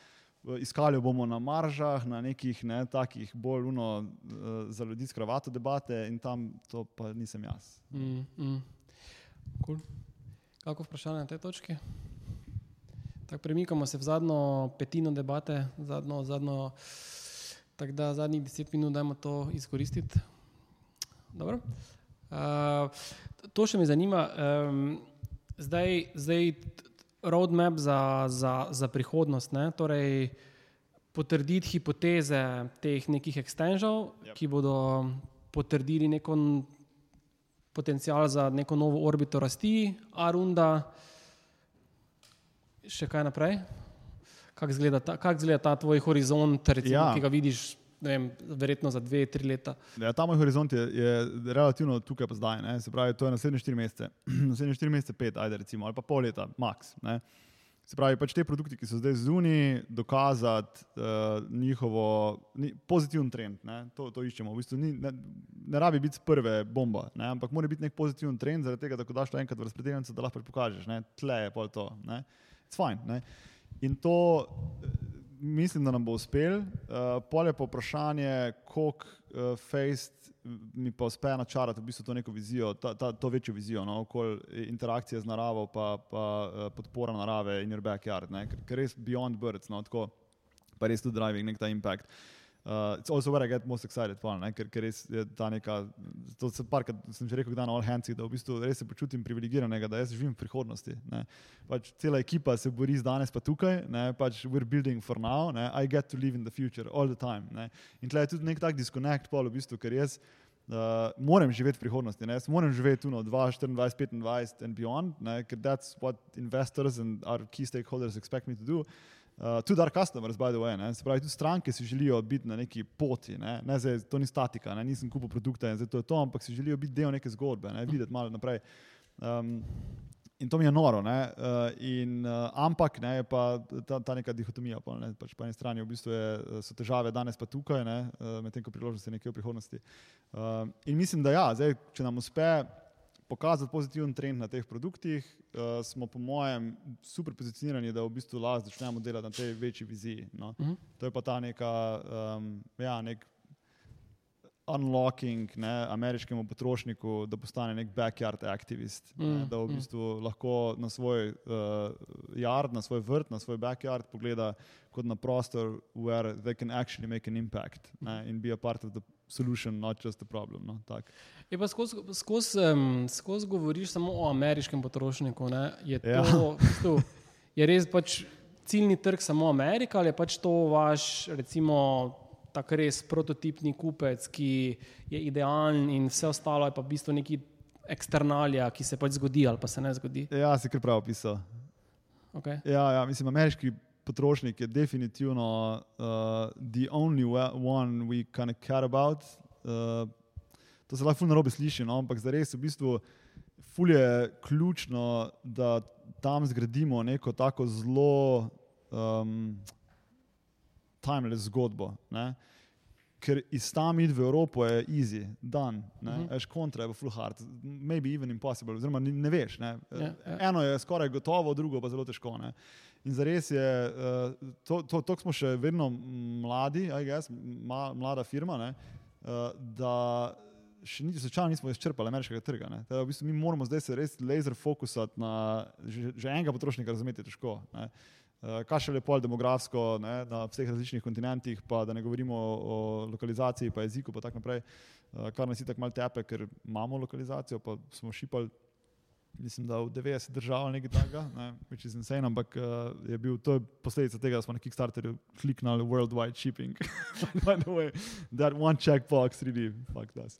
Iskali bomo na maržah, na nekih ne, takih bolj uno, uh, za ljudi skravato debate in tam to pa nisem jaz. Mm, mm. Cool. Kako vprašanje na tej točki? Tak, premikamo se v zadnjo petino debate, zadnjo, zadnjo, tako da zadnjih deset minut dajmo to izkoristiti. Uh, to še me zanima. Um, zdaj, zdaj roadmap za, za, za prihodnost, ne? torej potrditi hipoteze teh nekih extenžov, yep. ki bodo potrdili neko potencial za neko novo orbito rasti, Arunda še kaj naprej? Kako izgleda, kak izgleda ta tvoj horizont, recimo, ja. ki ga vidiš, vem, verjetno za dve, tri leta? Ja, ta moj horizont je, je relativno tukaj, pa zdaj. Ne? Se pravi, to je naslednje štiri mesece, naslednje štiri mesece, pet, ajde, recimo, ali pa pol leta, max. Ne? Se pravi, pač te produkti, ki so zdaj zunaj, dokazati uh, njihovo ni, pozitiven trend. To, to iščemo. V bistvu ni, ne, ne rabi biti prve bomba, ne? ampak mora biti nek pozitiven trend, zaradi tega, da ko daš to enkrat v razpredelnico, da lahko pokažeš. Ne? Tle je pol to. Ne? It's fine. Ne? In to, mislim, da nam bo uspel. Uh, Polje pa vprašanje, koliko uh, face mi pa uspe načarati v bistvu to neko vizijo, ta, ta, to večjo vizijo, no, okoli interakcije z naravo, pa, pa uh, podpora narave in your backyard, ne, ker, ker res beyond birds, no, tako pa res tudi driving nek ta impact. Uh, it's also where I get most excited, pa, ne, ker, ker res je ta neka, to se parkrat sem že rekel, da na all hands, da v bistvu res se počutim privilegiranega, da jaz živim v prihodnosti. Ne. Pač cela ekipa se bori z danes pa tukaj, ne, pač we're building for now, ne, I get to live in the future all the time. Ne. In tle je tudi nek tak disconnect, pa v bistvu, ker jaz uh, moram živeti v prihodnosti, ne, jaz moram živeti tu 20, 24, 25 and beyond, ne, ker that's what investors and our key stakeholders expect me to do. Uh, tudi our customers, by the way, ne? se pravi, tudi stranke si želijo biti na neki poti, ne? Ne, zdaj, to ni statika, ne? nisem kupil produkta in zdaj to je to, ampak si želijo biti del neke zgodbe, ne? videti malo naprej. Um, in to mi je noro, uh, in, uh, ampak ne, je pa ta, ta neka dihotomija. Pa, ne? pač po eni strani v bistvu je, so težave danes pa tukaj, medtem ko priložnosti nekje v prihodnosti. Uh, in mislim, da ja, zdaj, če nam uspe pokazati pozitiven trend na teh produktih, uh, smo po mojem super pozicionirani, da v bistvu lahko začnemo delati na tej večji viziji. No. Uh mhm. -huh. To je pa ta neka, um, ja, nek unlocking ne, ameriškemu potrošniku, da postane nek backyard aktivist, -huh. ne, mhm, da v mhm. bistvu -huh. lahko na svoj uh, yard, na svoj vrt, na svoj backyard pogleda kot na prostor, where they can actually make an impact ne, in be a part of the solution, not just the problem. No, je pa skozi skoz, um, skoz govoriš samo o ameriškem potrošniku. Ne? Je to ja. bistvu, je res pač ciljni trg samo Amerika ali je pač to vaš, recimo, tako res prototipni kupec, ki je idealen in vse ostalo je pa v bistvu neki eksternalija, ki se pač zgodi ali pa se ne zgodi. Ja, si kar prav opisal. Okay. Ja, ja, mislim, ameriški potrošnik je definitivno uh, the only one we kind of care about. Uh, to se lahko fulno robe sliši, no? ampak za res v bistvu je ključno, da tam zgradimo neko tako zelo um, timeless zgodbo. Ne? Ker iz tam id v Evropo je easy, dan, uh -huh. veš, kontra je v full hard, maybe even impossible, oziroma ne, ne veš. Ne? Yeah, ja, yeah. Ja. Eno je skoraj gotovo, drugo pa zelo težko. Ne? In za res je, uh, to, to, smo še vedno mladi, guess, ma, mlada firma, ne, uh, da še niti slučajno nismo izčrpali ameriškega trga. Teda, v bistvu mi moramo zdaj se res laser fokusati na že, že enega potrošnika, razumeti je težko. Ne. Uh, kaj še lepo demografsko ne, na vseh različnih kontinentih, pa da ne govorimo o, lokalizaciji, pa jeziku, pa tako naprej, kar nas je tako malo tepe, ker imamo lokalizacijo, pa smo šipali mislim, da v 90 državah nekaj takega, ne, which is insane, ampak uh, je bil to je posledica tega, da smo na Kickstarterju kliknili worldwide shipping. By the way, that one checkbox 3D, fuck das.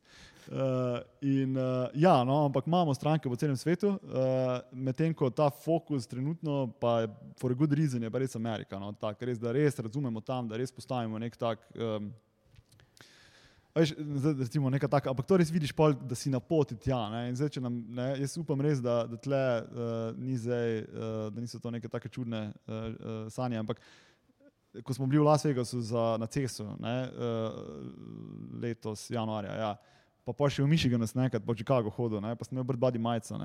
Uh, in uh, ja, no, ampak imamo stranke po celem svetu, uh, medtem ko ta fokus trenutno, pa je for a good reason, je pa res Amerika. No, tak, res, da res razumemo tam, da res postavimo nek tak. Um, Veš, recimo, taka, ampak to res vidiš, pol, da si na poti tja. Zdaj, nam, ne, jaz upam res, da, da, tle, uh, ni zdaj, uh, da niso to neke tako čudne uh, uh, sanje. Ampak ko smo bili v Las Vegasu za, na CESU ne, uh, letos, januarja, ja, pa pa še v Michiganu, nekaj po Chicagu hodil, ne, pa sem imel brdbadi majico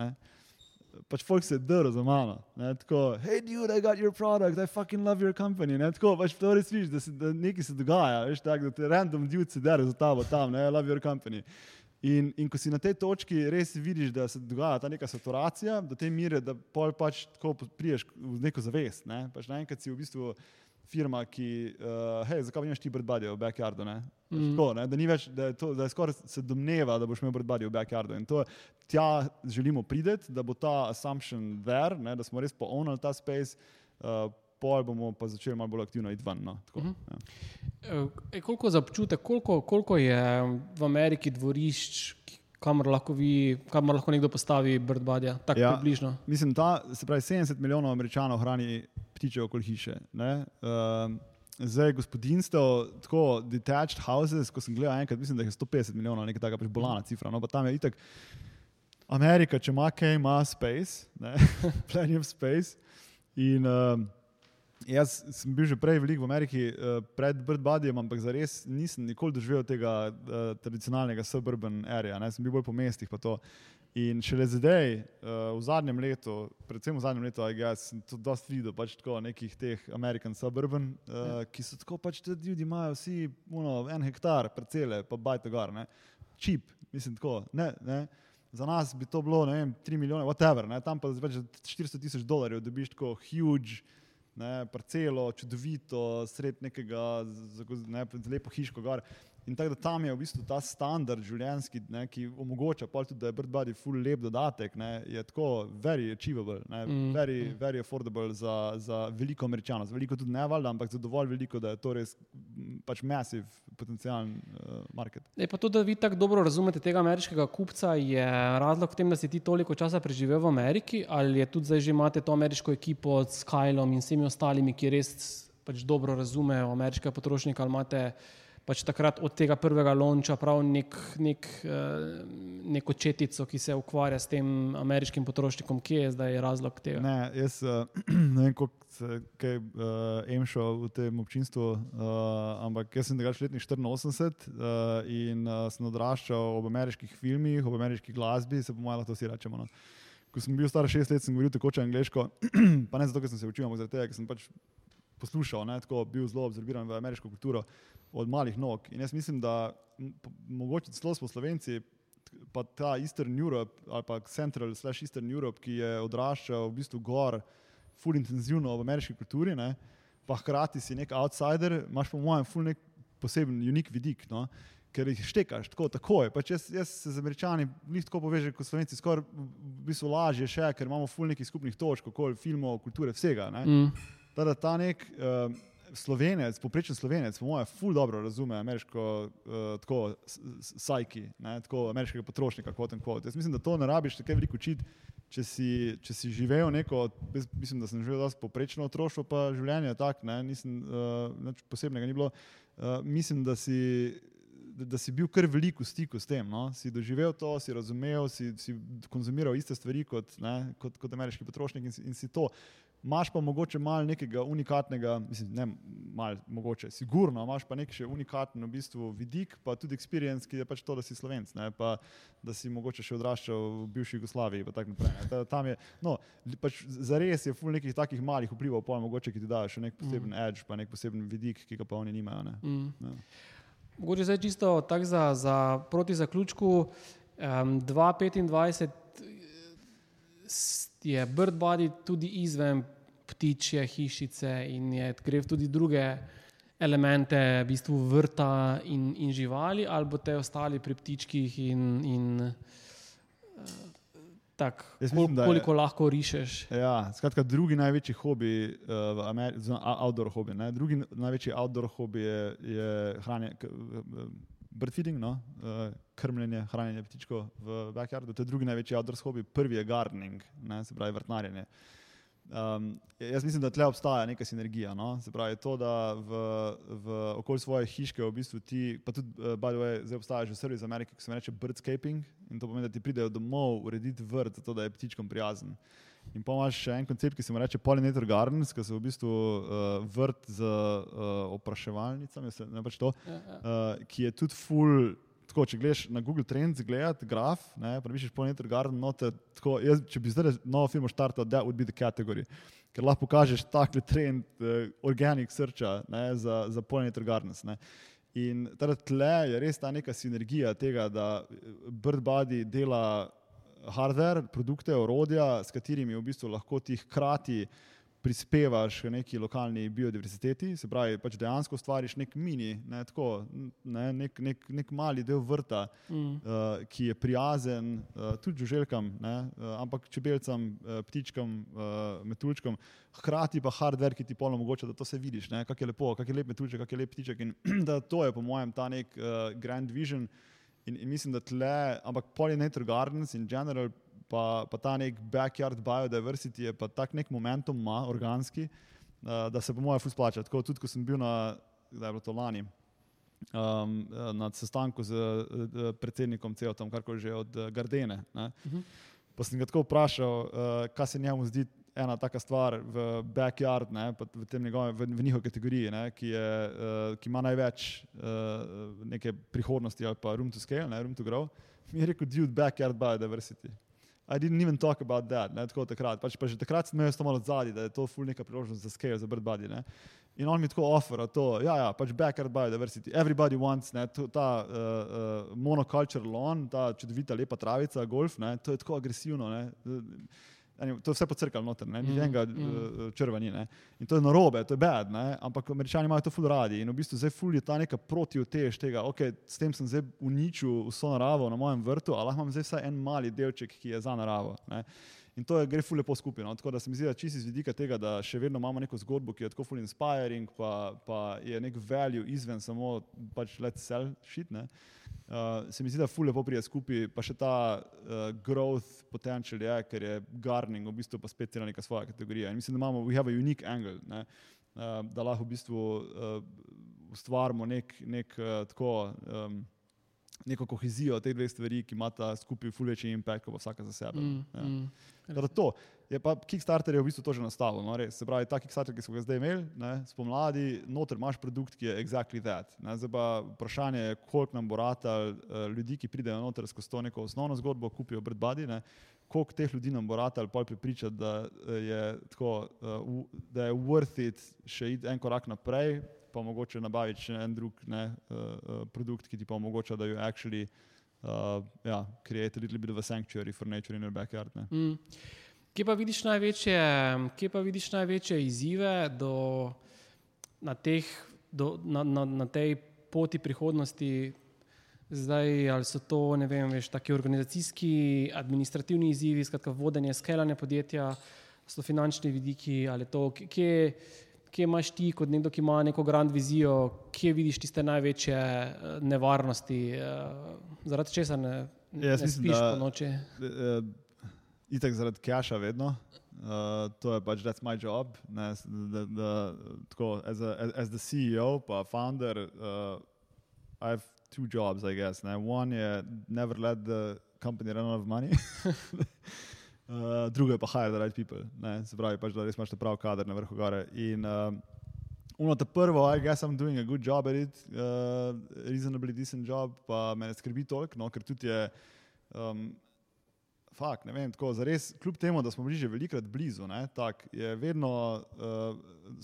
pač folk se drži za mano. Ne, tako, hej, dude, I got your product, I fucking love your company. Ne, tako, pač to res vidiš, da, se, da nekaj se dogaja, veš, tak, da te random dude se drži za tabo tam, ne, I love your company. In, in ko si na tej točki, res vidiš, da se dogaja ta neka saturacija, do te mere, da pač tako priješ v neko zavest. Ne, pač naenkrat si v bistvu firma, ki, uh, hej, zakaj imaš ti brdbadje v backyardu? Ne? Mm. Tako, ne? Da, več, da, je to, da je skoraj se domneva, da boš imel brdbadje v backyardu. In to, tja želimo priti, da bo ta assumption ver, ne? da smo res poonali ta space. Uh, Pol bomo pa začeli malo bolj aktivno iti ven. No, tako, uh mhm. -huh. ja. e, koliko za občutek, koliko, koliko je v Ameriki dvorišč, kamor lahko, vi, kamor lahko nekdo postavi Birdbadja? Tako ja, približno. Mislim, da se pravi 70 milijonov američanov hrani ptiče okoli hiše. Uh, zdaj, gospodinstvo, tako detached houses, ko sem gledal enkrat, mislim, da je 150 milijonov, nekaj takega, pač bolana cifra. No, pa tam je itak Amerika, če ima kaj, ima space, plenty of space. In, uh, Jaz sem bil že prej veliko v Ameriki, uh, pred Birdbadjem, ampak za res nisem nikoli doživel tega uh, tradicionalnega suburban area. Ne? Sem bil bolj po mestih. In šele zdaj, uh, v zadnjem letu, predvsem v zadnjem letu, guess, sem to dosti videl, pač tako nekih teh American suburban, uh, ki so tako pač ti ljudje imajo vsi uno, en hektar parcele, pa bajte gor, ne. Čip, mislim tako, ne, ne. Za nas bi to bilo, ne vem, 3 milijone, whatever, ne. tam pa več 400 tisoč dolarjev dobiš tako huge, ne, parcelo, čudovito, sred nekega, ne, lepo hiško gor. In tako da tam je v bistvu ta standard življenjski, ne, ki omogoča tudi, da je Bird Body full lep dodatek, ne, je tako very achievable, ne, mm. very, very affordable za, za veliko američanov, za veliko tudi ne valjda, ampak za dovolj veliko, da je to res pač massive potencijalen uh, market. E pa to, da vi tako dobro razumete tega ameriškega kupca, je razlog v tem, da si ti toliko časa preživel v Ameriki ali je tudi zdaj že imate to ameriško ekipo s Kylom in vsemi ostalimi, ki res pač dobro razumejo ameriškega potrošnika ali imate pač takrat od tega prvega lonča prav nek, nek, uh, neko četico, ki se ukvarja s tem ameriškim potrošnikom, kje je zdaj razlog tega? Ne, jaz uh, ne vem, koliko kaj uh, emšal v tem občinstvu, uh, ampak jaz sem drugač letnik 84 uh, in uh, sem odraščal ob ameriških filmih, ob ameriški glasbi, se po mojem lahko vsi rečemo. No. Ko sem bil star šest let, sem govoril tekoče angliško, pa ne zato, ker sem se učil, ampak zaradi tega, ker sem pač poslušal, ne, tako bil zelo absorbiran v ameriško kulturo od malih nog. In jaz mislim, da mogoče celo smo Slovenci, pa ta Eastern Europe ali pa Central slash Eastern Europe, ki je odraščal v bistvu gor, full intenzivno v ameriški kulturi, ne, pa hkrati si nek outsider, imaš po mojem full nek poseben, unik vidik. No, Ker jih štekaš tako, tako je. Pač jaz, jaz se z američani ni tako povežen kot slovenci, skoraj v bistvu lažje še, ker imamo fulnih skupnih točk, okoli filmov, kulture, vsega. Mm. Tada ta nek uh, slovenec, poprečen slovenec, po mojem, ful dobro razume ameriško uh, tako sajki, tako ameriškega potrošnika, kot en kot. Jaz mislim, da to ne rabiš tako veliko učiti, če si, če si živel neko, mislim, da sem živel dosti poprečno otroštvo, pa življenje tak, ne, nisem, uh, nič posebnega ni bilo. Uh, mislim, da si, da, da si bil kar veliko v stiku s tem, no? si doživel to, si razumel, si, si konzumiral iste stvari kot, ne, kot, kot ameriški potrošnik in si, in si to. Imáš pa mogoče malo nekega unikatnega, mislim, ne malo, mogoče, sigurno, imaš pa nek še unikaten v bistvu vidik, pa tudi experience, ki je pač to, da si slovenc, ne, pa da si mogoče še odraščal v bivši Jugoslaviji, pa tako naprej. Ta, tam je, no, pač zares je ful nekih takih malih vplivov, pa mogoče, ki ti dajo še nek poseben mm. edge, pa nek poseben vidik, ki ga pa oni nimajo. Ne. Mm. Mogoče zdaj čisto tako za, za proti zaključku, um, 2025 je Bird Body tudi izven ptičje hišice in je, gre tudi druge elemente, v bistvu vrta in, in živali, ali boste ostali pri ptičkih in, in uh, tak, mislim, kol, koliko je, lahko rišeš. Ja, skratka, drugi največji hobi uh, v Ameriki, outdoor hobi. Ne? Drugi največji outdoor hobi je, je hranje. Birdfeeding, no? uh, krmljenje, hranjenje ptičkov v backyardu, to je drugi največji outdoor hobby, prvi je gardening, ne? se pravi vrtnarjenje. Um, jaz mislim, da tle obstaja neka sinergija. No? Se pravi, to, da v, v okolju svoje hiške, v bistvu ti, pa tudi, uh, by the way, zdaj obstaja že servis Amerike, ki se imenuje birdscaping in to pomeni, da ti pridejo domov urediti vrt, zato da je ptičkom prijazen. In pa imaš še en koncept, ki se mu reče Pollinator Gardens, ki so v bistvu uh, vrt z uh, opraševalnicami, ne pač to, uh, ki je tudi full. Tako, če gledaš na Google Trends, gledaj graf, ne, vidiš Pollinator Garden, no, te, tako, jaz, če bi zdaj novo firmo štartal, that would be the category. Ker lahko pokažeš takle trend uh, organic ne, za, za Pollinator Gardens. Ne. In tle je res ta neka sinergija tega, da Bird Body dela hardware, produkte, orodja, s katerimi v bistvu lahko ti hkrati prispevaš k neki lokalni biodiverziteti, se pravi, pač dejansko stvariš nek mini, ne, tako, ne, nek, nek, nek mali del vrta, mm. uh, ki je prijazen uh, tudi žuželkam, ne, uh, ampak čebeljcam, uh, ptičkam, uh, metuljčkam, hkrati pa hardware, ki ti polno omogoča, da to se vidiš, kako je lepo, kako je lep metuljček, kako je lep ptiček in da to je po mojem ta nek uh, grand vision. In, in mislim, da tle, ampak pollinator gardens in general, pa, pa ta nek backyard biodiversity je pa tak nek momentum ima, organski, uh, da se po mojem fus plača. Tako tudi, ko sem bil na, da je bilo to lani, um, na sestanku z uh, predsednikom CEOTom, kar koli že od Gardene. Uh mhm. -huh. Pa sem ga tako vprašal, uh, kaj se njemu zdi ena taka stvar v backyard, ne, v, njegove, v, v njihovi kategoriji, ne, ki, je, uh, ki ima največ uh, neke prihodnosti ali pa room to scale, ne, room to grow, mi je rekel, dude, backyard biodiversity. I didn't even talk about that, ne, tako takrat. Pač, pa že takrat sem imel to malo zadnji, da je to ful neka priložnost za scale, za birdbody. Ne. In on mi tako ofera to, ja, ja, pač backyard biodiversity, everybody wants, ne, to, ta uh, uh, monoculture lawn, ta čudovita lepa travica, golf, ne, to je tako agresivno. Ne. To je vse pocrkalo noter, ni mm, enega mm. Eh, črva. Ni, in to je narobe, to je bed, ne? ampak američani imajo to ful radi. In v bistvu zdaj ful je ta neka protiotež tega, ok, s tem sem zdaj uničil vso naravo na mojem vrtu, ali lahko imam zdaj vsaj en mali delček, ki je za naravo. Ne? In to je, gre ful lepo skupaj. No? Tako da se mi zdi, da čisto iz vidika tega, da še vedno imamo neko zgodbo, ki je tako ful inspiring, pa, pa je nek value izven samo pač let's sell shit. Ne? Uh, se mi zdi, da fulje poprije skupaj, pa še ta uh, growth potential je, ker je gardening v bistvu pa spet neka svoja kategorija. In mislim, da imamo, we have a unique angle, ne, uh, da lahko v bistvu uh, ustvarimo nek, nek uh, tako. Um, neko kohezijo teh dveh stvari, ki imata skupaj fulejši impact, kot pa vsaka za sebe. Mm, ja. mm, to, je pa Kickstarter je v bistvu to že nastalo. No, se pravi, ta Kickstarter, ki smo ga zdaj imeli, ne, spomladi, noter imaš produkt, ki je exactly that. Ne, zdaj pa vprašanje je, koliko nam bo ratal uh, ljudi, ki pridejo noter skozi to neko osnovno zgodbo, kupijo Birdbody, koliko teh ljudi nam bo ratal pa pripričati, da eh, je, tako, uh, da je worth it še iti en korak naprej, pa mogoče nabaviti še en drug ne, uh, produkt, ki ti pa omogoča, da jo actually uh, ja, create a little bit of a sanctuary for nature in your backyard. Mm. Kje pa vidiš največje, kje pa vidiš največje izzive do, na, teh, do, na, na, na tej poti prihodnosti? Zdaj, ali so to, ne vem, veš, taki organizacijski, administrativni izzivi, skratka, vodenje, skelanje podjetja, so finančni vidiki ali to, kje, kje imaš ti, kot nekdo, ki ima neko grand vizijo, kje vidiš tiste največje eh, nevarnosti, eh, zaradi česa ne, ja, ne spiš da, po noči? Uh, itek zaradi cache, vedno. Uh, to je pač that's my job. Ne, da, da, tako, as, a, as, as the CEO, pa founder, uh, I have two jobs, I guess. Ne. One je never let the company run out of money. uh, drugo je pa hire the right people. Ne? Se pravi, pač, da res imaš prav kader na vrhu gore. In uh, ono te prvo, I guess I'm doing a good job at it, uh, reasonably decent job, pa me ne skrbi toliko, no, ker tudi je. Um, Fak, ne vem, tako zares, kljub temu, da smo bili že velikrat blizu, ne, tak, je vedno, uh,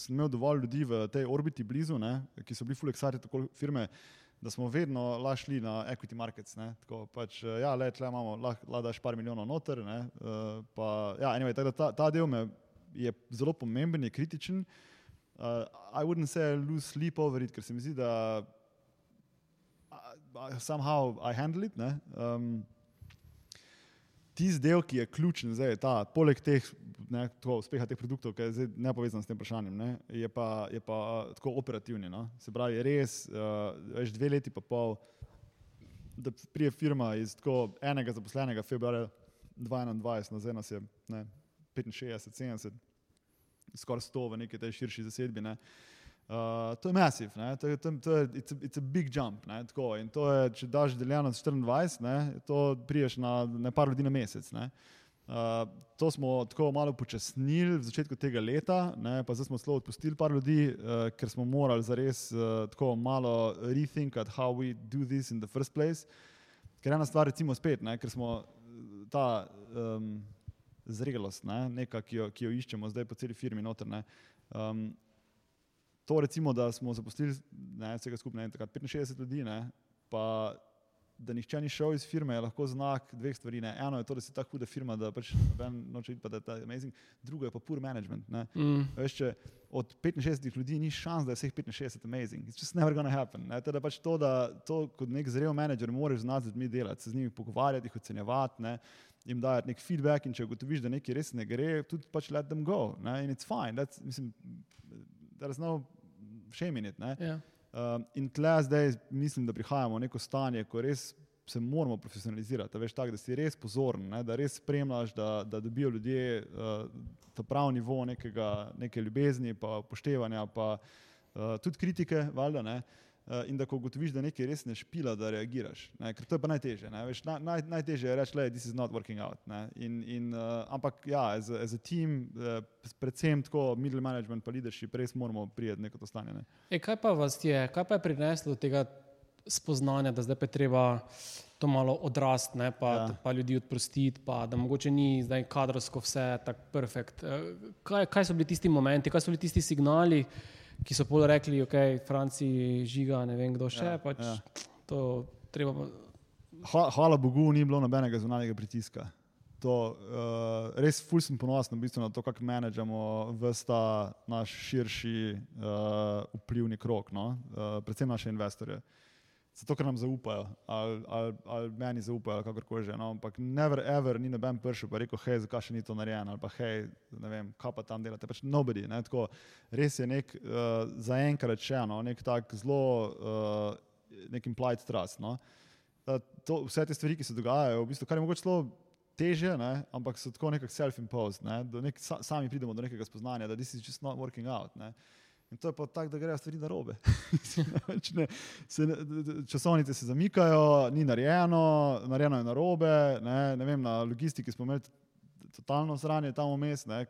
sem imel dovolj ljudi v tej orbiti blizu, ne, ki so bili fulexati tako firme, uh, da smo vedno lašli na equity markets. Tako, pač, eh, ja, le, tle imamo, lahko daš par milijonov noter. Ne, uh, pa, ja, anyway, ta, ta del me je zelo pomemben, je kritičen. Uh, I wouldn't say I lose sleep over it, ker se mi zdi, da uh, somehow I handle it. Um, Tisti del, ki je ključen, zdaj ta, poleg teh ne, to, uspeha teh produktov, ki je ne povezan s tem vprašanjem, ne, je, pa, je pa tako operativni. No. Se pravi, res, uh, več dve leti pa pol, da prije firma iz tako enega zaposlenega februarja 2021, na zdaj nas je ne, 65, 70, skoraj 100 v neki tej širši zasedbi. Ne. Uh, to je masiv, to je, to je it's a, it's a big jump. Ne, tako, in to je, če daš deljeno 24, ne, to priješ na ne par ljudi na mesec. Ne. Uh, to smo tako malo počasnili v začetku tega leta, ne, pa zdaj smo zelo odpustili par ljudi, uh, ker smo morali zares uh, tako malo rethinkati, how we do this in the first place. Ker ena stvar, recimo, spet, ne, ker smo ta um, zrelost, ne, neka, ki, jo, ki jo iščemo zdaj po celi firmi, noter, ne, um, to, recimo, da smo zaposlili vsega skupaj 65 ljudi, ne, pa da nihče ni šel iz firme, je lahko znak dveh stvari. Ne. Eno je to, da si tako huda firma, da pač noče iti, pa da je ta amazing. Drugo je pa pur management. Mm. Veš, če od 65 ljudi ni šans, da je vseh 65 amazing. It's just never gonna happen. Ne. Teda pač to, da to kot nek zrel menedžer moraš znati z ljudmi delati, se z njimi pogovarjati, jih ocenjevati. Ne jim dajati nek feedback, in če ugotoviš, da nekaj res ne gre, tudi pač let them go. Ne? In it's fine, that's, mislim, there's no in it. Yeah. Uh, in tle zdaj mislim, da prihajamo v neko stanje, ko res se moramo profesionalizirati. Veš, tak, da si res pozoren, ne? da res spremljaš, da, da dobijo ljudje uh, ta pravi nivo nekega, neke ljubezni, pa upoštevanja, pa uh, tudi kritike. Valjda, uh, in da ko ugotoviš, da nekaj res ne špila, da reagiraš. Ne? Ker to je pa najtežje. Veš, naj, naj, najtežje je reči, da this is not working out. In, in, uh, ampak ja, as a, as a team, uh, predvsem tako middle management pa leadership, res moramo prijeti neko to stanje. Ne? E, kaj pa vas je, kaj pa je prineslo tega spoznanja, da zdaj pa treba to malo odrast, ne, pa, Ja. pa ljudi odprostiti, pa da mogoče ni zdaj kadrovsko vse tako perfekt. Eh, Kaj, kaj so bili tisti momenti, kaj so bili tisti signali, ki so pol rekli, ok, Franci, žiga, ne vem kdo še, Ja, pač ja. to treba. pa- Hva- Hvala Bogu, ni bilo nobenega zunanjega pritiska. To, uh, res ful sem ponosen v bistvu na to, kako menedžamo vsta naš širši uh, vplivni krok, no? uh, predvsem naše investorje. Zato, ker nam zaupajo, ali, ali, ali meni zaupajo, kakorkoli že. No? Ampak never ever ni noben prišel in rekel, hej, zakaj še ni to narejeno, ali pa hej, ne vem, kaj pa tam delate. Pač nobody. Ne? Tako, res je nek uh, zaenkrat še eno, nek tak zelo, uh, nek implied trust. No? Da to, vse te stvari, ki se dogajajo, v bistvu, kar je mogoče celo teže, ne, ampak so tako nekako self-imposed. Ne, da nek, sa, sami pridemo do nekega spoznanja, da this is just not working out. Ne. In to je pa tako, da grejo stvari na robe. časovnice se zamikajo, ni narejeno, narejeno je na robe. Ne, ne vem, na logistiki smo imeli totalno sranje tam vmes, ne, eh,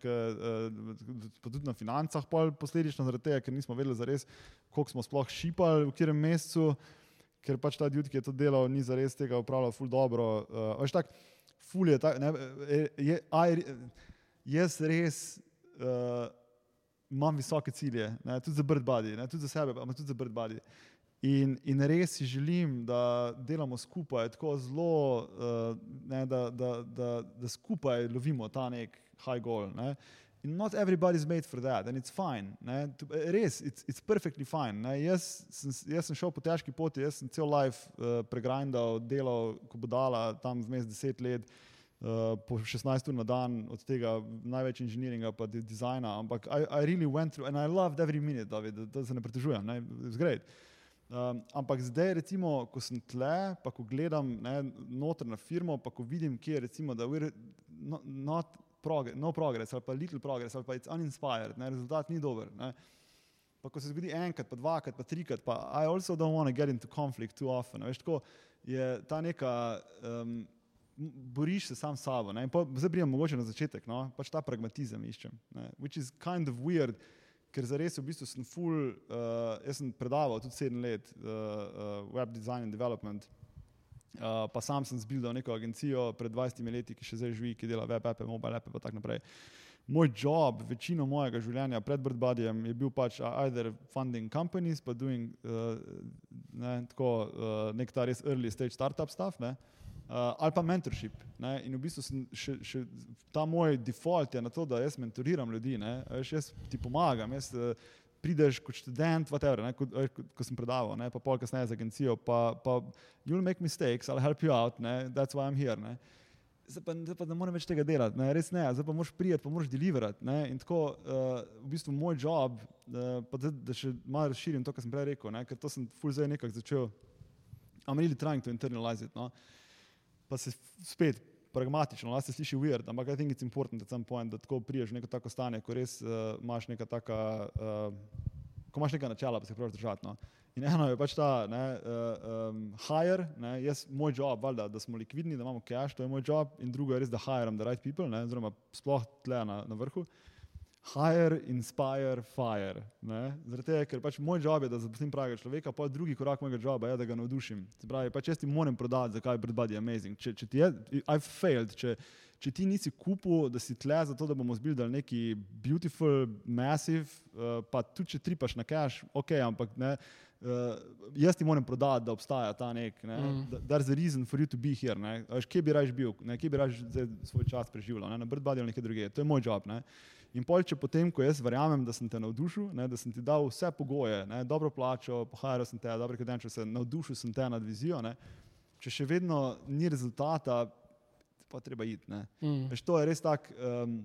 tudi na financah posledično zaradi tega, ker nismo vedeli zares, koliko smo sploh šipali v katerem mesecu ker pač ta ljud, ki je to delal, ni zares tega upravljal ful dobro. Uh, veš tak, ful je tak, ne, je, je, aj, jaz res uh, imam visoke cilje, ne, tudi za Birdbody, ne, tudi za sebe, ampak tudi za Birdbody. In, in res si želim, da delamo skupaj, tako zelo, uh, ne, da, da, da, da skupaj lovimo ta nek high goal. Ne. In not everybody's made for that, and it's fine. Ne. Res, it's, it's perfectly fine. Ne. Jaz, sem, jaz sem šel po težki poti, jaz sem cel life uh, pregrindal, delal, ko bo dala tam vmes deset let, uh, po 16 ur na dan, od tega največ inženiringa pa di- dizajna, ampak I, I really went through and I loved every minute it, da, da se ne pretežujem, ne, it was great. Um, ampak zdaj, recimo, ko sem tle, pa ko gledam ne, noter na firmo, pa ko vidim, kje je recimo, da we're not, not prog no progress ali pa little progress ali pa it's uninspired, ne, rezultat ni dober. Ne. Pa ko se zgodi enkrat, pa dvakrat, pa trikrat, pa I also don't want to get into conflict too often. Veš, tako je ta neka, um, boriš se sam s sabo. Ne, in pol- zdaj prijem mogoče na začetek, no, pač ta pragmatizem iščem, ne, which is kind of weird, ker za res v bistvu sem full, uh, jaz sem predaval tudi sedem let uh, uh, web design and development, uh, pa sam sem zbildal neko agencijo pred 20 leti, ki še zdaj živi, ki dela web appe, mobile appe in tako naprej. Moj job, večino mojega življenja pred Birdbodyjem je bil pač either funding companies, pa doing uh, ne, tako, uh, nek ta res early stage startup stuff, ne, uh, ali pa mentorship. Ne, in v bistvu še, še, ta moj default je na to, da jaz mentoriram ljudi, veš, jaz ti pomagam, jaz uh, prideš kot študent, whatever, ne, ko, veš, ko, ko sem predaval, ne, pa pol kasneje z agencijo, pa, pa you'll make mistakes, I'll help you out, ne, that's why I'm here. Ne. Zdaj pa, zdaj pa ne morem več tega delati, ne, res ne, zdaj pa moraš prijeti, pa moraš deliverati. Ne, in tako uh, v bistvu moj job, uh, pa da, da še malo razširim to, kar sem prej rekel, ne, ker to sem ful zdaj nekako začel, I'm really trying to internalize it. No. Pa se spet pragmatično, lahko se sliši weird, ampak I think it's important at some point, da tako priješ v neko tako stanje, ko res uh, imaš neka taka, uh, ko imaš neka načela, pa se praviš držati. No. In eno je pač ta ne, uh, um, hire, ne, jaz, moj job, valjda, da smo likvidni, da imamo cash, to je moj job, in drugo je res, da hiram the right people, ne, oziroma sploh tle na, na vrhu. Hire, inspire, fire. ne. Zaradi tega, ker pač moj job je, da zaposlim pravega človeka, pa drugi korak mojega joba je, da ga navdušim. Se pravi, pač jaz ti moram prodati, zakaj je Birdbody amazing. Če, če ti je, I've failed, če, če ti nisi kupil, da si tle zato, da bomo zbildali neki beautiful, massive, uh, pa tudi če tripaš na cash, ok, ampak ne. Uh, jaz ti moram prodati, da obstaja ta nek, ne, Mm. there's a reason for you to be here. Ne, a veš, kje bi raje bil, ne, kje bi zdaj svoj čas preživljal, ne, na Birdbody ali nekje drugje. To je moj job. Ne. In pol, če potem, ko jaz verjamem, da sem te navdušil, ne, da sem ti dal vse pogoje, ne, dobro plačo, pohajal sem te, dobro kredenčil se, navdušil sem te nad vizijo, ne, če še vedno ni rezultata, pa treba iti. Mm. Veš, to je res tak, um,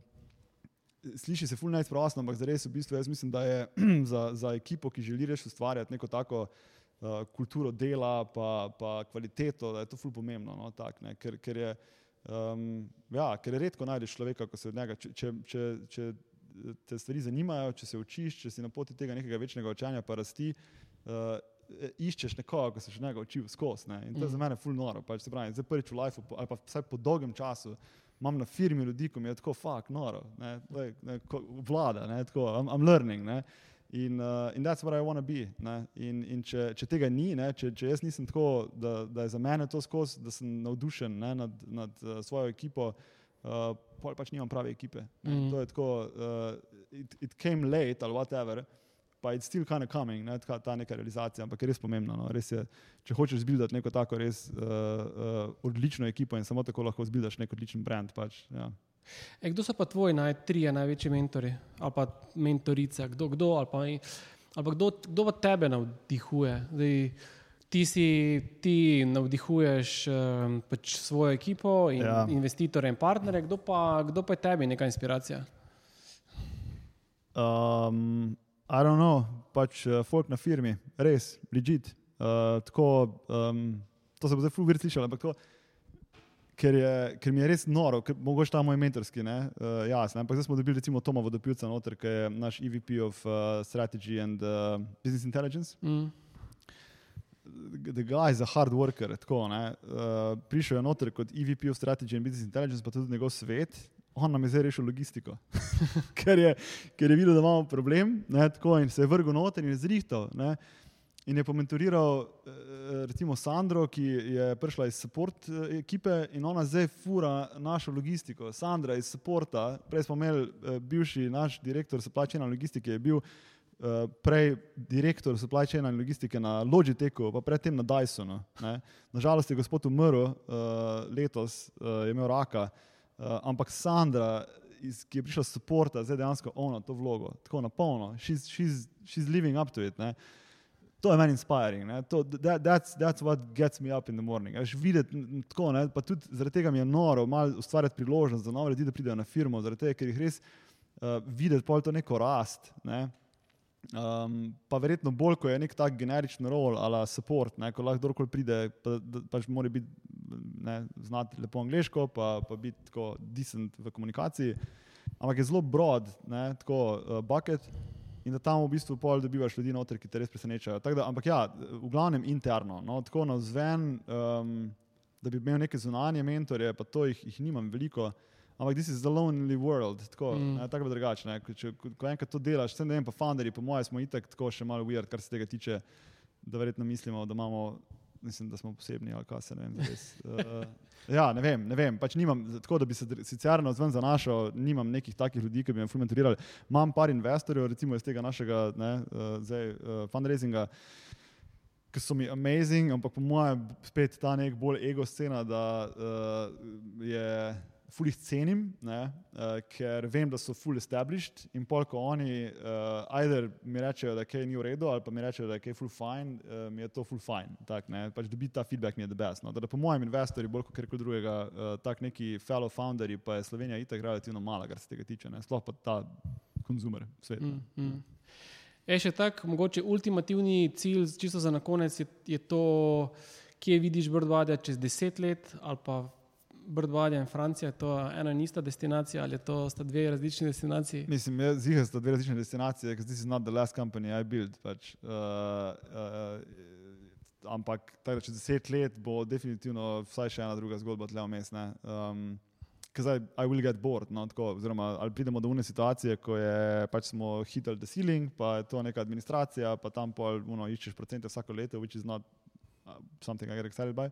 sliši se fulno neizprostno, ampak zares v bistvu jaz mislim, da je za, za ekipo, ki želi res ustvarjati neko tako uh, kulturo dela, pa, pa kvaliteto, da je to fulno pomembno. No, tak, ne, ker, ker, je, um, ja, ker redko najdeš človeka, ko se od njega, če, če, če, če te stvari zanimajo, če se učiš, če si na poti tega nekega večnega učanja, pa rasti. Uh, Iščeš nekoga, ko se še njega učil skozi. Ne? In to je za mene fulno noro. Pač, se pravi, zdaj prvič v lifeu, ali pa vsaj po dolgem času, imam na firmi ljudi, ko mi je tako fuk, noro, ne, lej, ne, ko, vlada, ne, tako, I'm, I'm learning. Ne, In, uh, in that's what I want to be. ne. In, in če, če tega ni, ne, če, če jaz nisem tako, da, da je za mene to skozi, da sem navdušen ne, nad, nad uh, svojo ekipo, uh, pol pač nimam prave ekipe. Ne. Mhm. To je tako, uh, it, it came late ali whatever. Pa je still kind of coming, ne, ta, ta neka realizacija, ampak je res pomembno. No. Res je, če hočeš zbildati neko tako res uh, uh, odlično ekipo in samo tako lahko zbildaš nek odličen brand. Pač, ja. E, kdo so pa tvoji naj, trije največji mentori ali pa mentorice? Kdo, kdo, ali pa, ali pa kdo, kdo pa tebe navdihuje? Zdaj, ti, si, ti navdihuješ um, pač svojo ekipo in Ja. investitorje in partnerje, kdo pa, kdo pa je tebi neka inspiracija? Um, I don't know, pač uh, folk na firmi, res, legit. Uh, tako, um, to se bo zdaj fulver slišalo, ampak to, ker, je, ker mi je res noro, ker mogoče ta moj mentorski, ne, uh, jasno, ampak zdaj smo dobili recimo Toma Vodopilca noter, ki je naš EVP of uh, Strategy and uh, Business Intelligence. Mm. The guy is a hard worker, tako, ne, uh, prišel je noter kot EVP of Strategy and Business Intelligence, pa tudi njegov svet. On nam je zdaj rešil logistiko, ker, je, ker je videl, da imamo problem, ne, tako, in se je vrgel noter in je zrihtal. Ne, in je pomentoriral eh, recimo Sandro, ki je prišla iz support eh, ekipe in ona zdaj fura našo logistiko. Sandra iz supporta, prej smo imeli eh, bivši naš direktor supply chain logistike, je bil prej direktor supply chain logistike na Logitechu, pa predtem na Dysonu. Ne. Nažalost je gospod umrl letos, je imel raka, ampak Sandra, iz, ki je prišla iz supporta, zdaj dejansko ona to vlogo, tako na polno, she's, she's, she's living up to it. Ne. To je meni inspiring. ne. To, that, that's, that's what gets me up in the morning. Veš, videti tako, ne, pa tudi zaradi tega mi je noro malo ustvarjati priložnost za nove ljudi, da pridejo na firmo, zaradi tega, ker jih res uh, videti pol to neko rast. Ne. Um, pa verjetno bolj, ko je nek tak generičen rol ali support, ne, ko lahko kdorkoli pride, pa, da, pač mora biti ne, znati lepo angliško, pa, pa biti tako decent v komunikaciji. Ampak je zelo broad, ne, tako uh, bucket. In da tam v bistvu pol dobivaš ljudi noter, ki te res presenečajo. Tako Da, ampak ja, v glavnem interno, no, tako na zven, um, da bi imel neke zunanje mentorje, pa to jih, jih nimam veliko. Ampak this is the lonely world, tako, Mm. mm. tako drugače. ne. Če- ko, ko enkrat to delaš, vse ne vem, pa founderji, po mojem, smo itak tako še malo weird, kar se tega tiče, da verjetno mislimo, da imamo, mislim, da smo posebni ali kaj se ne vem. Res. Uh, ja, ne vem, ne vem, pač nimam, tako da bi se sicer na zven zanašal, nimam nekih takih ljudi, ki bi me fulmentorirali. Imam par investorjev, recimo iz tega našega ne, uh, zdaj, uh, fundraisinga, ki so mi amazing, ampak po mojem spet ta nek bolj ego scena, da uh, je ful jih cenim, ne, uh, ker vem, da so full established in pol, ko oni uh, ajder mi rečejo, da je kaj ni v redu, ali pa mi rečejo, da je kaj full fine, uh, mi je to full fine. Tak, ne, pač dobiti ta feedback mi je the best. No. Da, da po mojem investorju, bolj kot kar drugega, uh, tak neki fellow founderji, pa je Slovenija itak relativno mala, kar se tega tiče, ne, sploh pa ta konzumer svet. Mm, mm. Je še tak, mogoče ultimativni cilj, čisto za na konec, je, je to, kje vidiš Birdwadja čez deset let, ali pa Birdwadja in Francija, je to ena in ista destinacija, ali je to sta dve različni destinaciji? Mislim, zihar sta dve različne destinacije, ker this is not the last company I built. Pač, uh, uh, ampak tako čez deset let bo definitivno vsaj še ena druga zgodba tle vmes. Um, Ker zdaj, I will get bored. No, tako, oziroma, ali pridemo do une situacije, ko je, pač smo hiteli the ceiling, pa je to neka administracija, pa tam pol, uno, iščeš procente vsako leto, which is not uh, something I get excited by.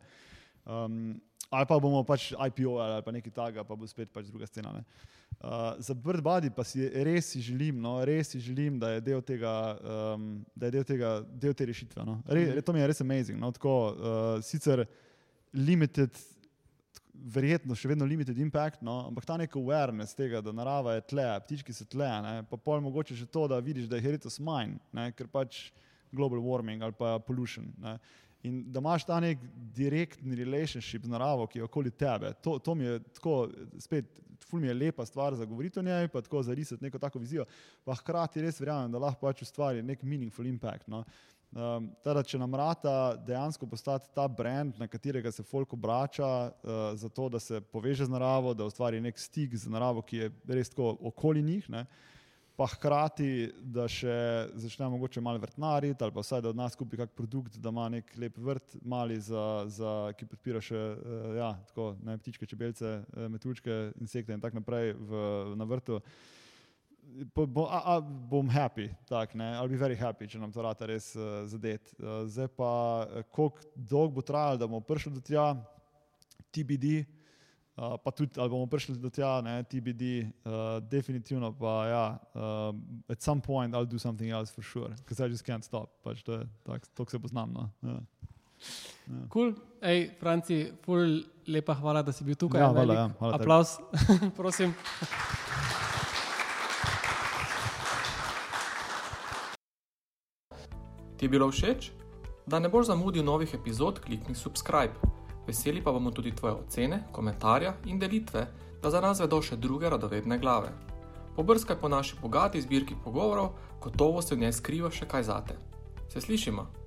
Um, ali pa bomo pač IPO ali pa nekaj takega, pa bo spet pač druga scena. Ne. Uh, za Bird Body pa si res si želim, no, res si želim, da je del tega, um, da je del, tega, del te rešitve. No. Re, Mhm. to mi je res amazing. No, tako, uh, sicer limited, verjetno še vedno limited impact, no, ampak ta nek awareness tega, da narava je tle, ptički so tle, ne, pa pol mogoče že to, da vidiš, da je heritos manj, ne, ker pač global warming ali pa pollution. Ne. In da imaš ta nek direktni relationship z naravo, ki je okoli tebe. To, to mi je tako, spet, ful mi je lepa stvar za govoriti o njej, pa tako za risati neko tako vizijo, pa hkrati res verjamem, da lahko pač ustvari nek meaningful impact. No. Um, teda, če nam rata dejansko postati ta brand, na katerega se folk obrača, uh, zato da se poveže z naravo, da ustvari nek stik z naravo, ki je res tako okoli njih, ne, pa hkrati, da še začne mogoče malo vrtnariti, ali pa vsaj da od nas kupi kak produkt, da ima nek lep vrt, mali, za, za, ki podpira še uh, ja, tako, ne, ptičke, čebelce, uh, metučke, insekte in tako naprej v, na vrtu bo, bo, a, a, bom happy, tak, ne, I'll be very happy, če nam to rata res uh, zadet. Uh, zdaj pa, koliko dolgo bo trajalo, da bomo prišli do tja, TBD, uh, pa tudi, ali bomo prišli do tja, ne, TBD, uh, definitivno pa ja, uh, at some point I'll do something else for sure, because I just can't stop, pač to je, tak, to se poznam, no. Ja. Ja. Cool. Ej, Franci, ful, lepa hvala, da si bil tukaj. Ja, hvala, ja, hvala Aplaus, prosim. Ti je bilo všeč? Da ne boš zamudil novih epizod, klikni subscribe. Veseli pa bomo tudi tvoje ocene, komentarje in delitve, da za nas vedo še druge radovedne glave. Pobrskaj po naši bogati zbirki pogovorov, gotovo se v njej skriva še kaj zate. Se slišimo!